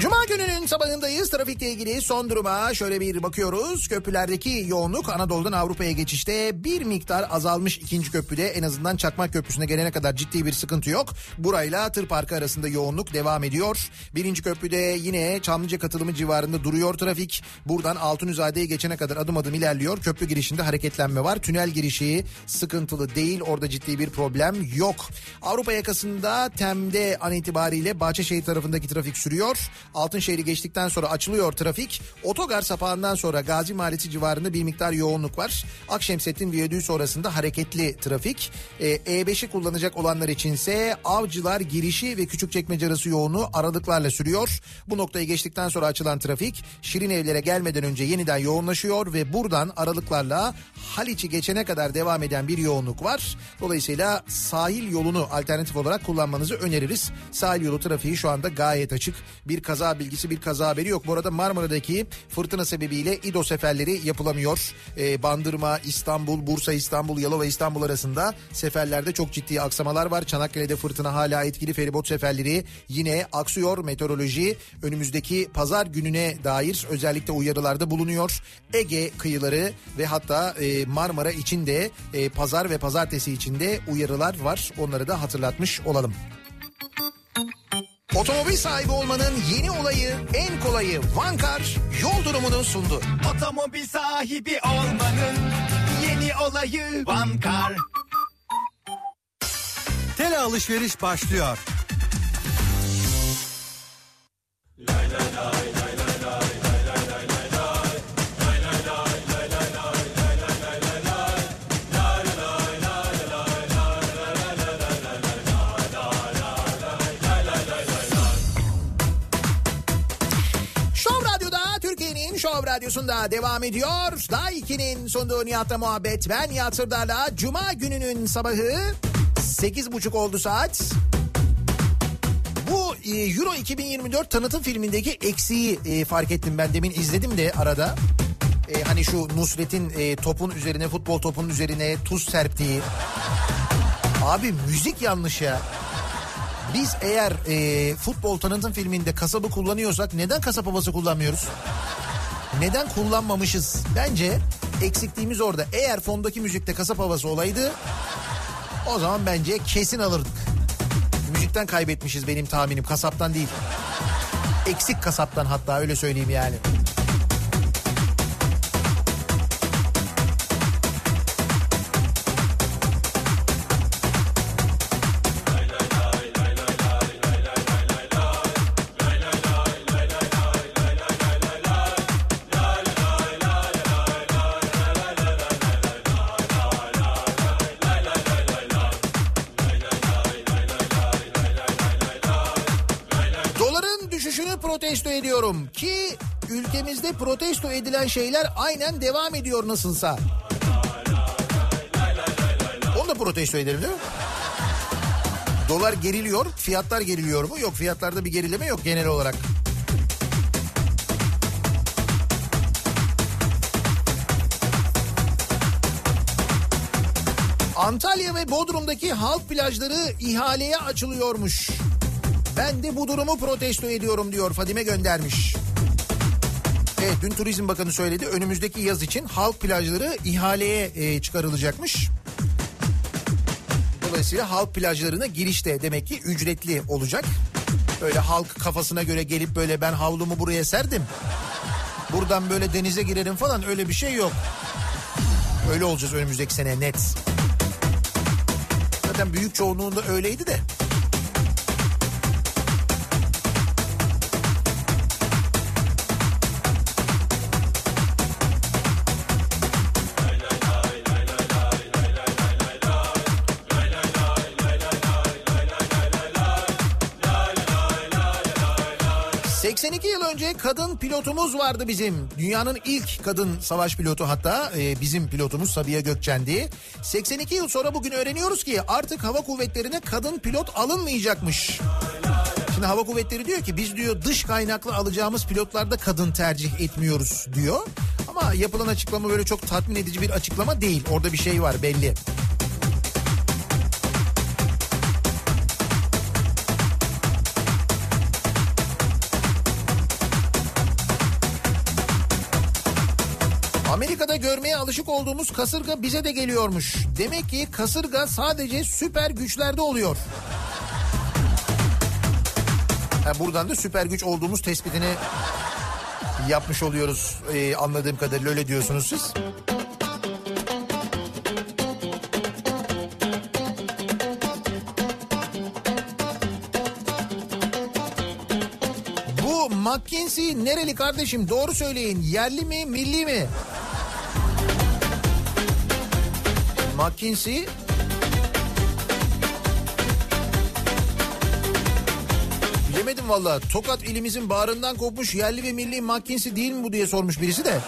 A: Cuma gününün sabahındayız. Trafikle ilgili son duruma şöyle bir bakıyoruz. Köprülerdeki yoğunluk Anadolu'dan Avrupa'ya geçişte bir miktar azalmış ikinci köprüde. En azından Çakmak Köprüsü'ne gelene kadar ciddi bir sıkıntı yok. Burayla Tır Parkı arasında yoğunluk devam ediyor. Birinci köprüde yine Çamlıca katılımı civarında duruyor trafik. Buradan Altunizade'ye geçene kadar adım adım ilerliyor. Köprü girişinde hareketlenme var. Tünel girişi sıkıntılı değil. Orada ciddi bir problem yok. Avrupa yakasında Tem'de an itibariyle Bahçeşehir tarafındaki trafik sürüyor. Altınşehir'i geçtikten sonra açılıyor trafik. Otogar sapağından sonra Gazi Mahallesi civarında bir miktar yoğunluk var. Akşemsettin Viyadüğü sonrasında hareketli trafik. Ee, E5'i kullanacak olanlar içinse Avcılar girişi ve Küçükçekmece arası yoğunluğu aralıklarla sürüyor. Bu noktayı geçtikten sonra açılan trafik Şirin Evlere gelmeden önce yeniden yoğunlaşıyor ve buradan aralıklarla Haliç'i geçene kadar devam eden bir yoğunluk var. Dolayısıyla sahil yolunu alternatif olarak kullanmanızı öneririz. Sahil yolu trafiği şu anda gayet açık. Bir kaza bilgisi bir kaza haberi yok. Bu arada Marmara'daki fırtına sebebiyle İdo seferleri yapılamıyor. Ee, Bandırma, İstanbul, Bursa, İstanbul, Yalova, İstanbul arasında seferlerde çok ciddi aksamalar var. Çanakkale'de fırtına hala etkili feribot seferleri yine aksıyor. Meteoroloji önümüzdeki pazar gününe dair özellikle uyarılarda bulunuyor. Ege kıyıları ve hatta e, Marmara için de e, pazar ve pazartesi için de uyarılar var. Onları da hatırlatmış olalım. Otomobil sahibi olmanın yeni olayı, en kolayı Vankar yol durumunu sundu.
D: Otomobil sahibi olmanın yeni olayı Vankar.
B: Tele alışveriş başlıyor.
A: Şov Radyosu'nda devam ediyor. Daha 2'nin sunduğu Nihat'la muhabbet. Ben Nihat Cuma gününün sabahı 8.30 oldu saat. Bu e, Euro 2024 tanıtım filmindeki eksiği e, fark ettim ben demin izledim de arada. E, hani şu Nusret'in topun üzerine futbol topunun üzerine tuz serptiği. Abi müzik yanlış ya. Biz eğer e, futbol tanıtım filminde kasabı kullanıyorsak neden kasap havası kullanmıyoruz? Neden kullanmamışız? Bence eksikliğimiz orada. Eğer fondaki müzikte kasap havası olaydı o zaman bence kesin alırdık. Müzikten kaybetmişiz benim tahminim kasaptan değil. Eksik kasaptan hatta öyle söyleyeyim yani. Ediyorum ki ülkemizde protesto edilen şeyler aynen devam ediyor nasılsa. Onu da protesto edelim değil mi? Dolar geriliyor, fiyatlar geriliyor mu? Yok fiyatlarda bir gerileme yok genel olarak. Antalya ve Bodrum'daki halk plajları ihaleye açılıyormuş. Ben de bu durumu protesto ediyorum diyor Fadime göndermiş. Evet dün Turizm Bakanı söyledi önümüzdeki yaz için halk plajları ihaleye e, çıkarılacakmış. Dolayısıyla halk plajlarına giriş de demek ki ücretli olacak. Böyle halk kafasına göre gelip böyle ben havlumu buraya serdim. Buradan böyle denize girerim falan öyle bir şey yok. Öyle olacağız önümüzdeki sene net. Zaten büyük çoğunluğunda öyleydi de. Önce kadın pilotumuz vardı bizim. Dünyanın ilk kadın savaş pilotu hatta e, bizim pilotumuz Sabiha Gökçen'di. 82 yıl sonra bugün öğreniyoruz ki artık hava kuvvetlerine kadın pilot alınmayacakmış. Şimdi hava kuvvetleri diyor ki biz diyor dış kaynaklı alacağımız pilotlarda kadın tercih etmiyoruz diyor. Ama yapılan açıklama böyle çok tatmin edici bir açıklama değil. Orada bir şey var belli. Amerika'da görmeye alışık olduğumuz kasırga bize de geliyormuş. Demek ki kasırga sadece süper güçlerde oluyor. Ha, buradan da süper güç olduğumuz tespitini yapmış oluyoruz ee, anladığım kadarıyla öyle diyorsunuz siz. Bu McKinsey nereli kardeşim doğru söyleyin yerli mi milli mi? McKinsey Bilemedim valla. Tokat ilimizin bağrından kopmuş yerli ve milli McKinsey değil mi bu diye sormuş birisi de.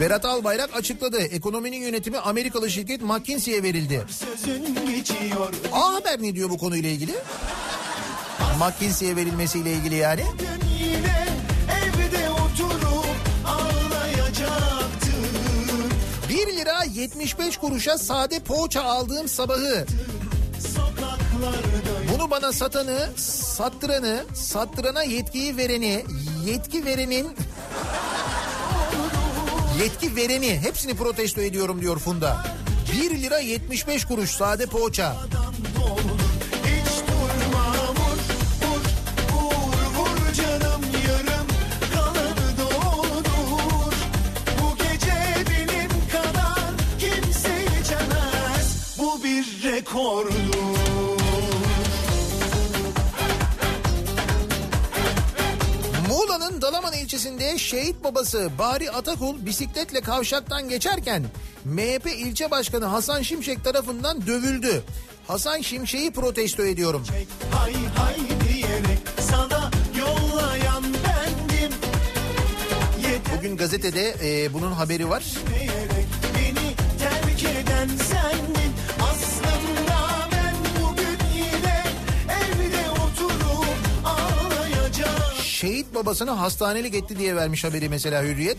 A: Berat Albayrak açıkladı. Ekonominin yönetimi Amerikalı şirket McKinsey'e verildi. A Haber ne diyor bu konuyla ilgili? McKinsey'e verilmesiyle ilgili yani.
C: Dün
A: 75 kuruşa sade poğaça aldığım sabahı. Bunu bana satanı, sattıranı, sattırana yetkiyi vereni, yetki verenin yetki vereni hepsini protesto ediyorum diyor Funda. 1 lira 75 kuruş sade poğaça. İlçesinde şehit babası Bari Atakul bisikletle kavşaktan geçerken MHP ilçe başkanı Hasan Şimşek tarafından dövüldü. Hasan Şimşek'i protesto ediyorum.
C: Hay hay diyerek sana yollayan bendim
A: Bugün gazetede e, bunun haberi var.
C: Beni terk eden sendin
A: Babasını hastanelik etti diye vermiş haberi mesela Hürriyet.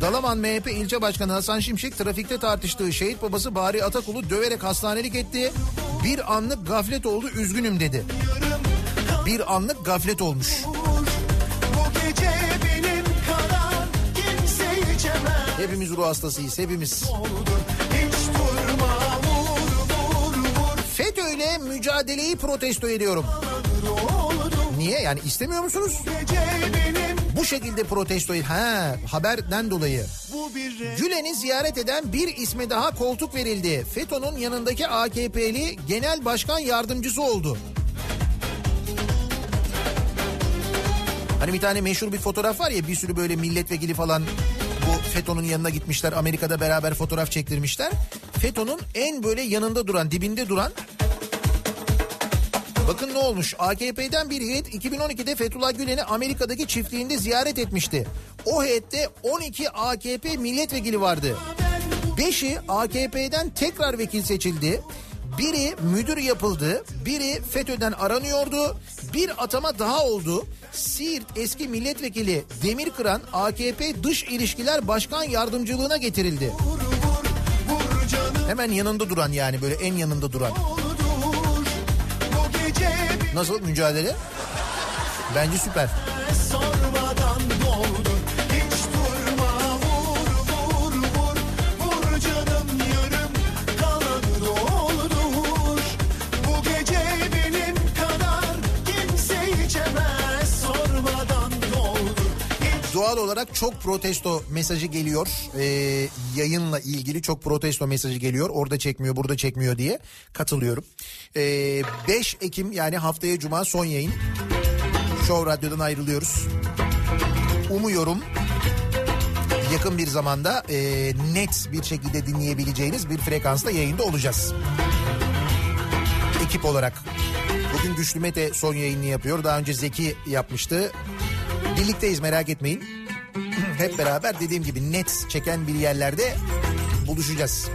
A: Dalaman MHP ilçe başkanı Hasan Şimşek trafikte tartıştığı şehit babası Bari Atakul'u döverek hastanelik etti. Bir anlık gaflet oldu üzgünüm dedi. Bir anlık gaflet olmuş. Hepimiz ruh hastasıyız hepimiz. FETÖ'yle mücadeleyi protesto ediyorum. Niye yani istemiyor musunuz? Bu şekilde protesto ha haberden dolayı. Gülen'i ziyaret eden bir isme daha koltuk verildi. FETÖ'nün yanındaki AKP'li genel başkan yardımcısı oldu. Hani bir tane meşhur bir fotoğraf var ya bir sürü böyle milletvekili falan bu FETÖ'nün yanına gitmişler. Amerika'da beraber fotoğraf çektirmişler. FETÖ'nün en böyle yanında duran, dibinde duran Bakın ne olmuş? AKP'den bir heyet 2012'de Fethullah Gülen'i Amerika'daki çiftliğinde ziyaret etmişti. O heyette 12 AKP milletvekili vardı. 5'i AKP'den tekrar vekil seçildi. Biri müdür yapıldı, biri FETÖ'den aranıyordu, bir atama daha oldu. Siirt eski milletvekili Demirkıran AKP Dış İlişkiler Başkan Yardımcılığına getirildi. Hemen yanında duran yani böyle en yanında duran.
C: gece
A: Nasıl mücadele? Bence süper. Doğal olarak çok protesto mesajı geliyor. Ee, yayınla ilgili çok protesto mesajı geliyor. Orada çekmiyor, burada çekmiyor diye katılıyorum. Ee, 5 Ekim yani haftaya cuma son yayın. Show Radyo'dan ayrılıyoruz. Umuyorum yakın bir zamanda e, net bir şekilde dinleyebileceğiniz bir frekansta yayında olacağız. Ekip olarak. Bugün Güçlü Mete son yayını yapıyor. Daha önce Zeki yapmıştı. Birlikteyiz merak etmeyin. Hep beraber dediğim gibi net çeken bir yerlerde buluşacağız.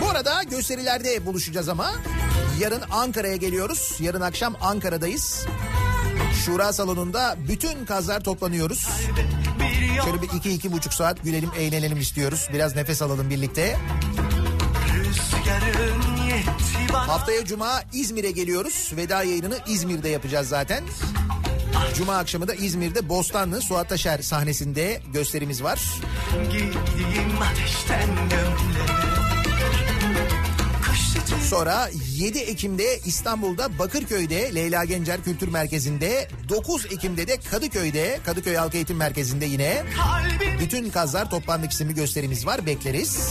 A: Bu arada gösterilerde buluşacağız ama yarın Ankara'ya geliyoruz. Yarın akşam Ankara'dayız. Şura salonunda bütün kazlar toplanıyoruz. Şöyle bir iki iki buçuk saat gülelim eğlenelim istiyoruz. Biraz nefes alalım birlikte.
H: Bana
A: Haftaya Cuma İzmir'e geliyoruz. Veda yayınını İzmir'de yapacağız zaten. Cuma akşamı da İzmir'de Bostanlı Suat Taşer sahnesinde gösterimiz var. Sonra 7 Ekim'de İstanbul'da Bakırköy'de Leyla Gencer Kültür Merkezi'nde 9 Ekim'de de Kadıköy'de Kadıköy Halk Eğitim Merkezi'nde yine bütün kazlar toplandık isimli gösterimiz var bekleriz.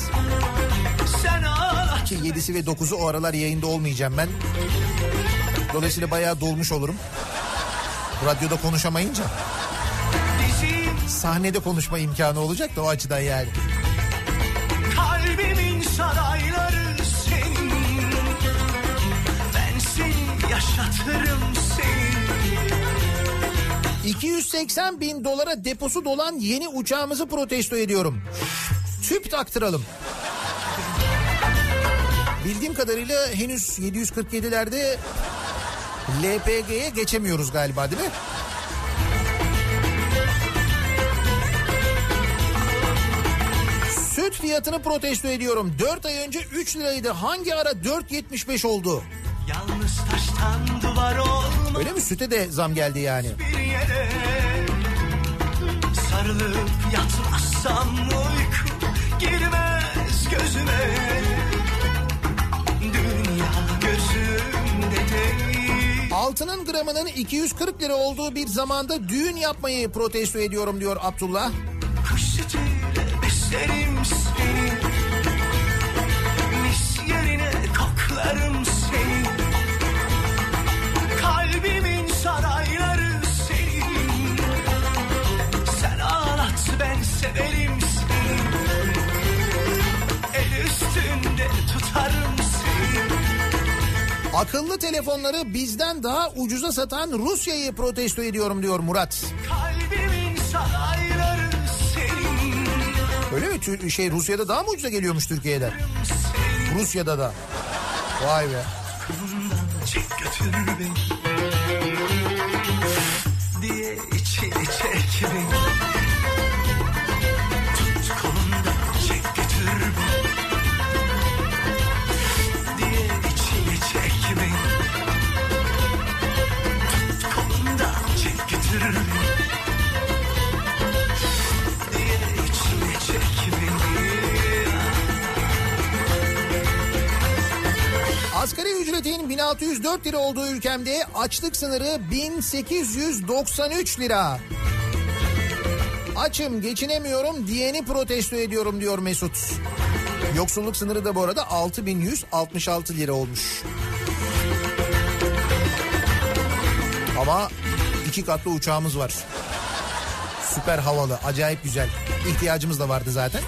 A: Ki 7'si ve 9'u o aralar yayında olmayacağım ben. Dolayısıyla bayağı dolmuş olurum. Radyoda konuşamayınca. Sahnede konuşma imkanı olacak da o açıdan yani.
H: Kalbimin sarayları senin Ben seni yaşatırım senin
A: 280 bin dolara deposu dolan yeni uçağımızı protesto ediyorum. Tüp taktıralım. Bildiğim kadarıyla henüz 747'lerde LPG'ye geçemiyoruz galiba değil mi? Süt fiyatını protesto ediyorum. 4 ay önce 3 liraydı. Hangi ara 4.75 oldu?
H: Yalnız taştan duvar olma
A: Öyle mi? Süte de zam geldi yani.
H: yere Sarılıp yatmazsam uyku girmez gözüme
A: Altının gramının 240 lira olduğu bir zamanda düğün yapmayı protesto ediyorum diyor Abdullah.
H: Kuş
A: Akıllı telefonları bizden daha ucuza satan Rusya'yı protesto ediyorum diyor Murat. Öyle mi? Şey Rusya'da daha mı ucuza geliyormuş Türkiye'den? Rusya'da da. Vay be.
H: Çek götür beni diye içine çek beni
A: Asgari ücretin 1604 lira olduğu ülkemde açlık sınırı 1893 lira. Açım geçinemiyorum diyeni protesto ediyorum diyor Mesut. Yoksulluk sınırı da bu arada 6166 lira olmuş. Ama iki katlı uçağımız var. Süper havalı, acayip güzel. İhtiyacımız da vardı zaten.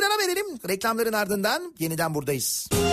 A: Bir ara verelim. Reklamların ardından yeniden buradayız.
J: Yağmur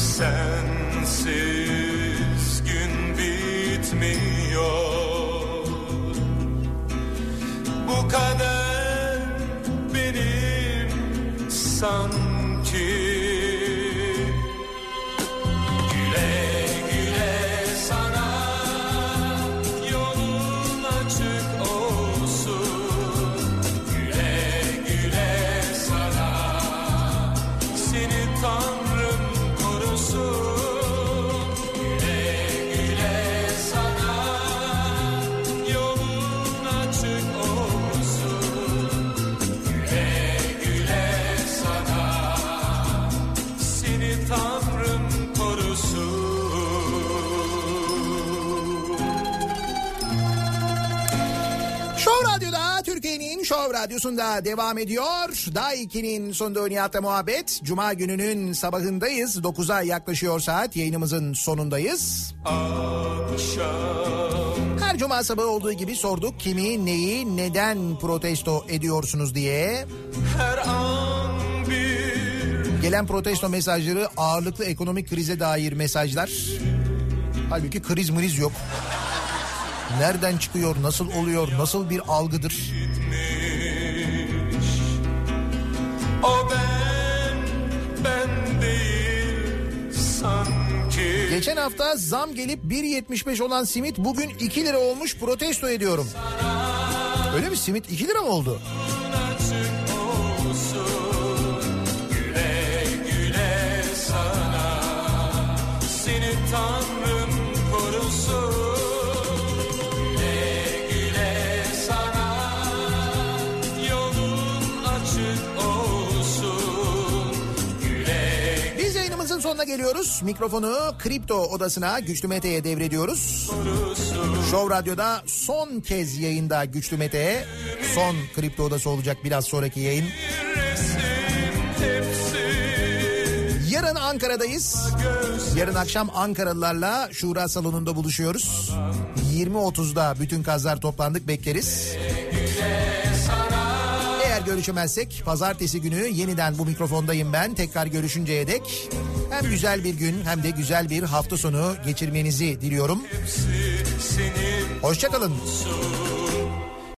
J: Sensiz gün bitmiyor. Bu kader benim sanki
A: Show Radyosu'nda devam ediyor. Daha 2'nin sonunda Nihat'la muhabbet. Cuma gününün sabahındayız. 9'a yaklaşıyor saat. Yayınımızın sonundayız.
J: Akşam
A: Her cuma sabahı olduğu gibi sorduk kimi, neyi, neden protesto ediyorsunuz diye.
J: Her an bir
A: Gelen protesto mesajları ağırlıklı ekonomik krize dair mesajlar. Halbuki kriz mriz yok. Nereden çıkıyor, nasıl oluyor, nasıl bir algıdır?
J: O ben ben değil sanki
A: Geçen hafta zam gelip 1.75 olan simit bugün 2 lira olmuş protesto ediyorum. Öyle mi simit 2 lira mı oldu?
J: olsun güle güle sana seni Tanrım
A: Yayınımızın sonuna geliyoruz. Mikrofonu Kripto Odası'na Güçlü Mete'ye devrediyoruz. Show Radyo'da son kez yayında Güçlü Mete. Son Kripto Odası olacak biraz sonraki yayın. Yarın Ankara'dayız. Yarın akşam Ankaralılarla Şura Salonu'nda buluşuyoruz. 20.30'da bütün kazlar toplandık bekleriz. Eğer görüşemezsek pazartesi günü yeniden bu mikrofondayım ben. Tekrar görüşünceye dek hem güzel bir gün hem de güzel bir hafta sonu geçirmenizi diliyorum. Hoşçakalın.
J: olsun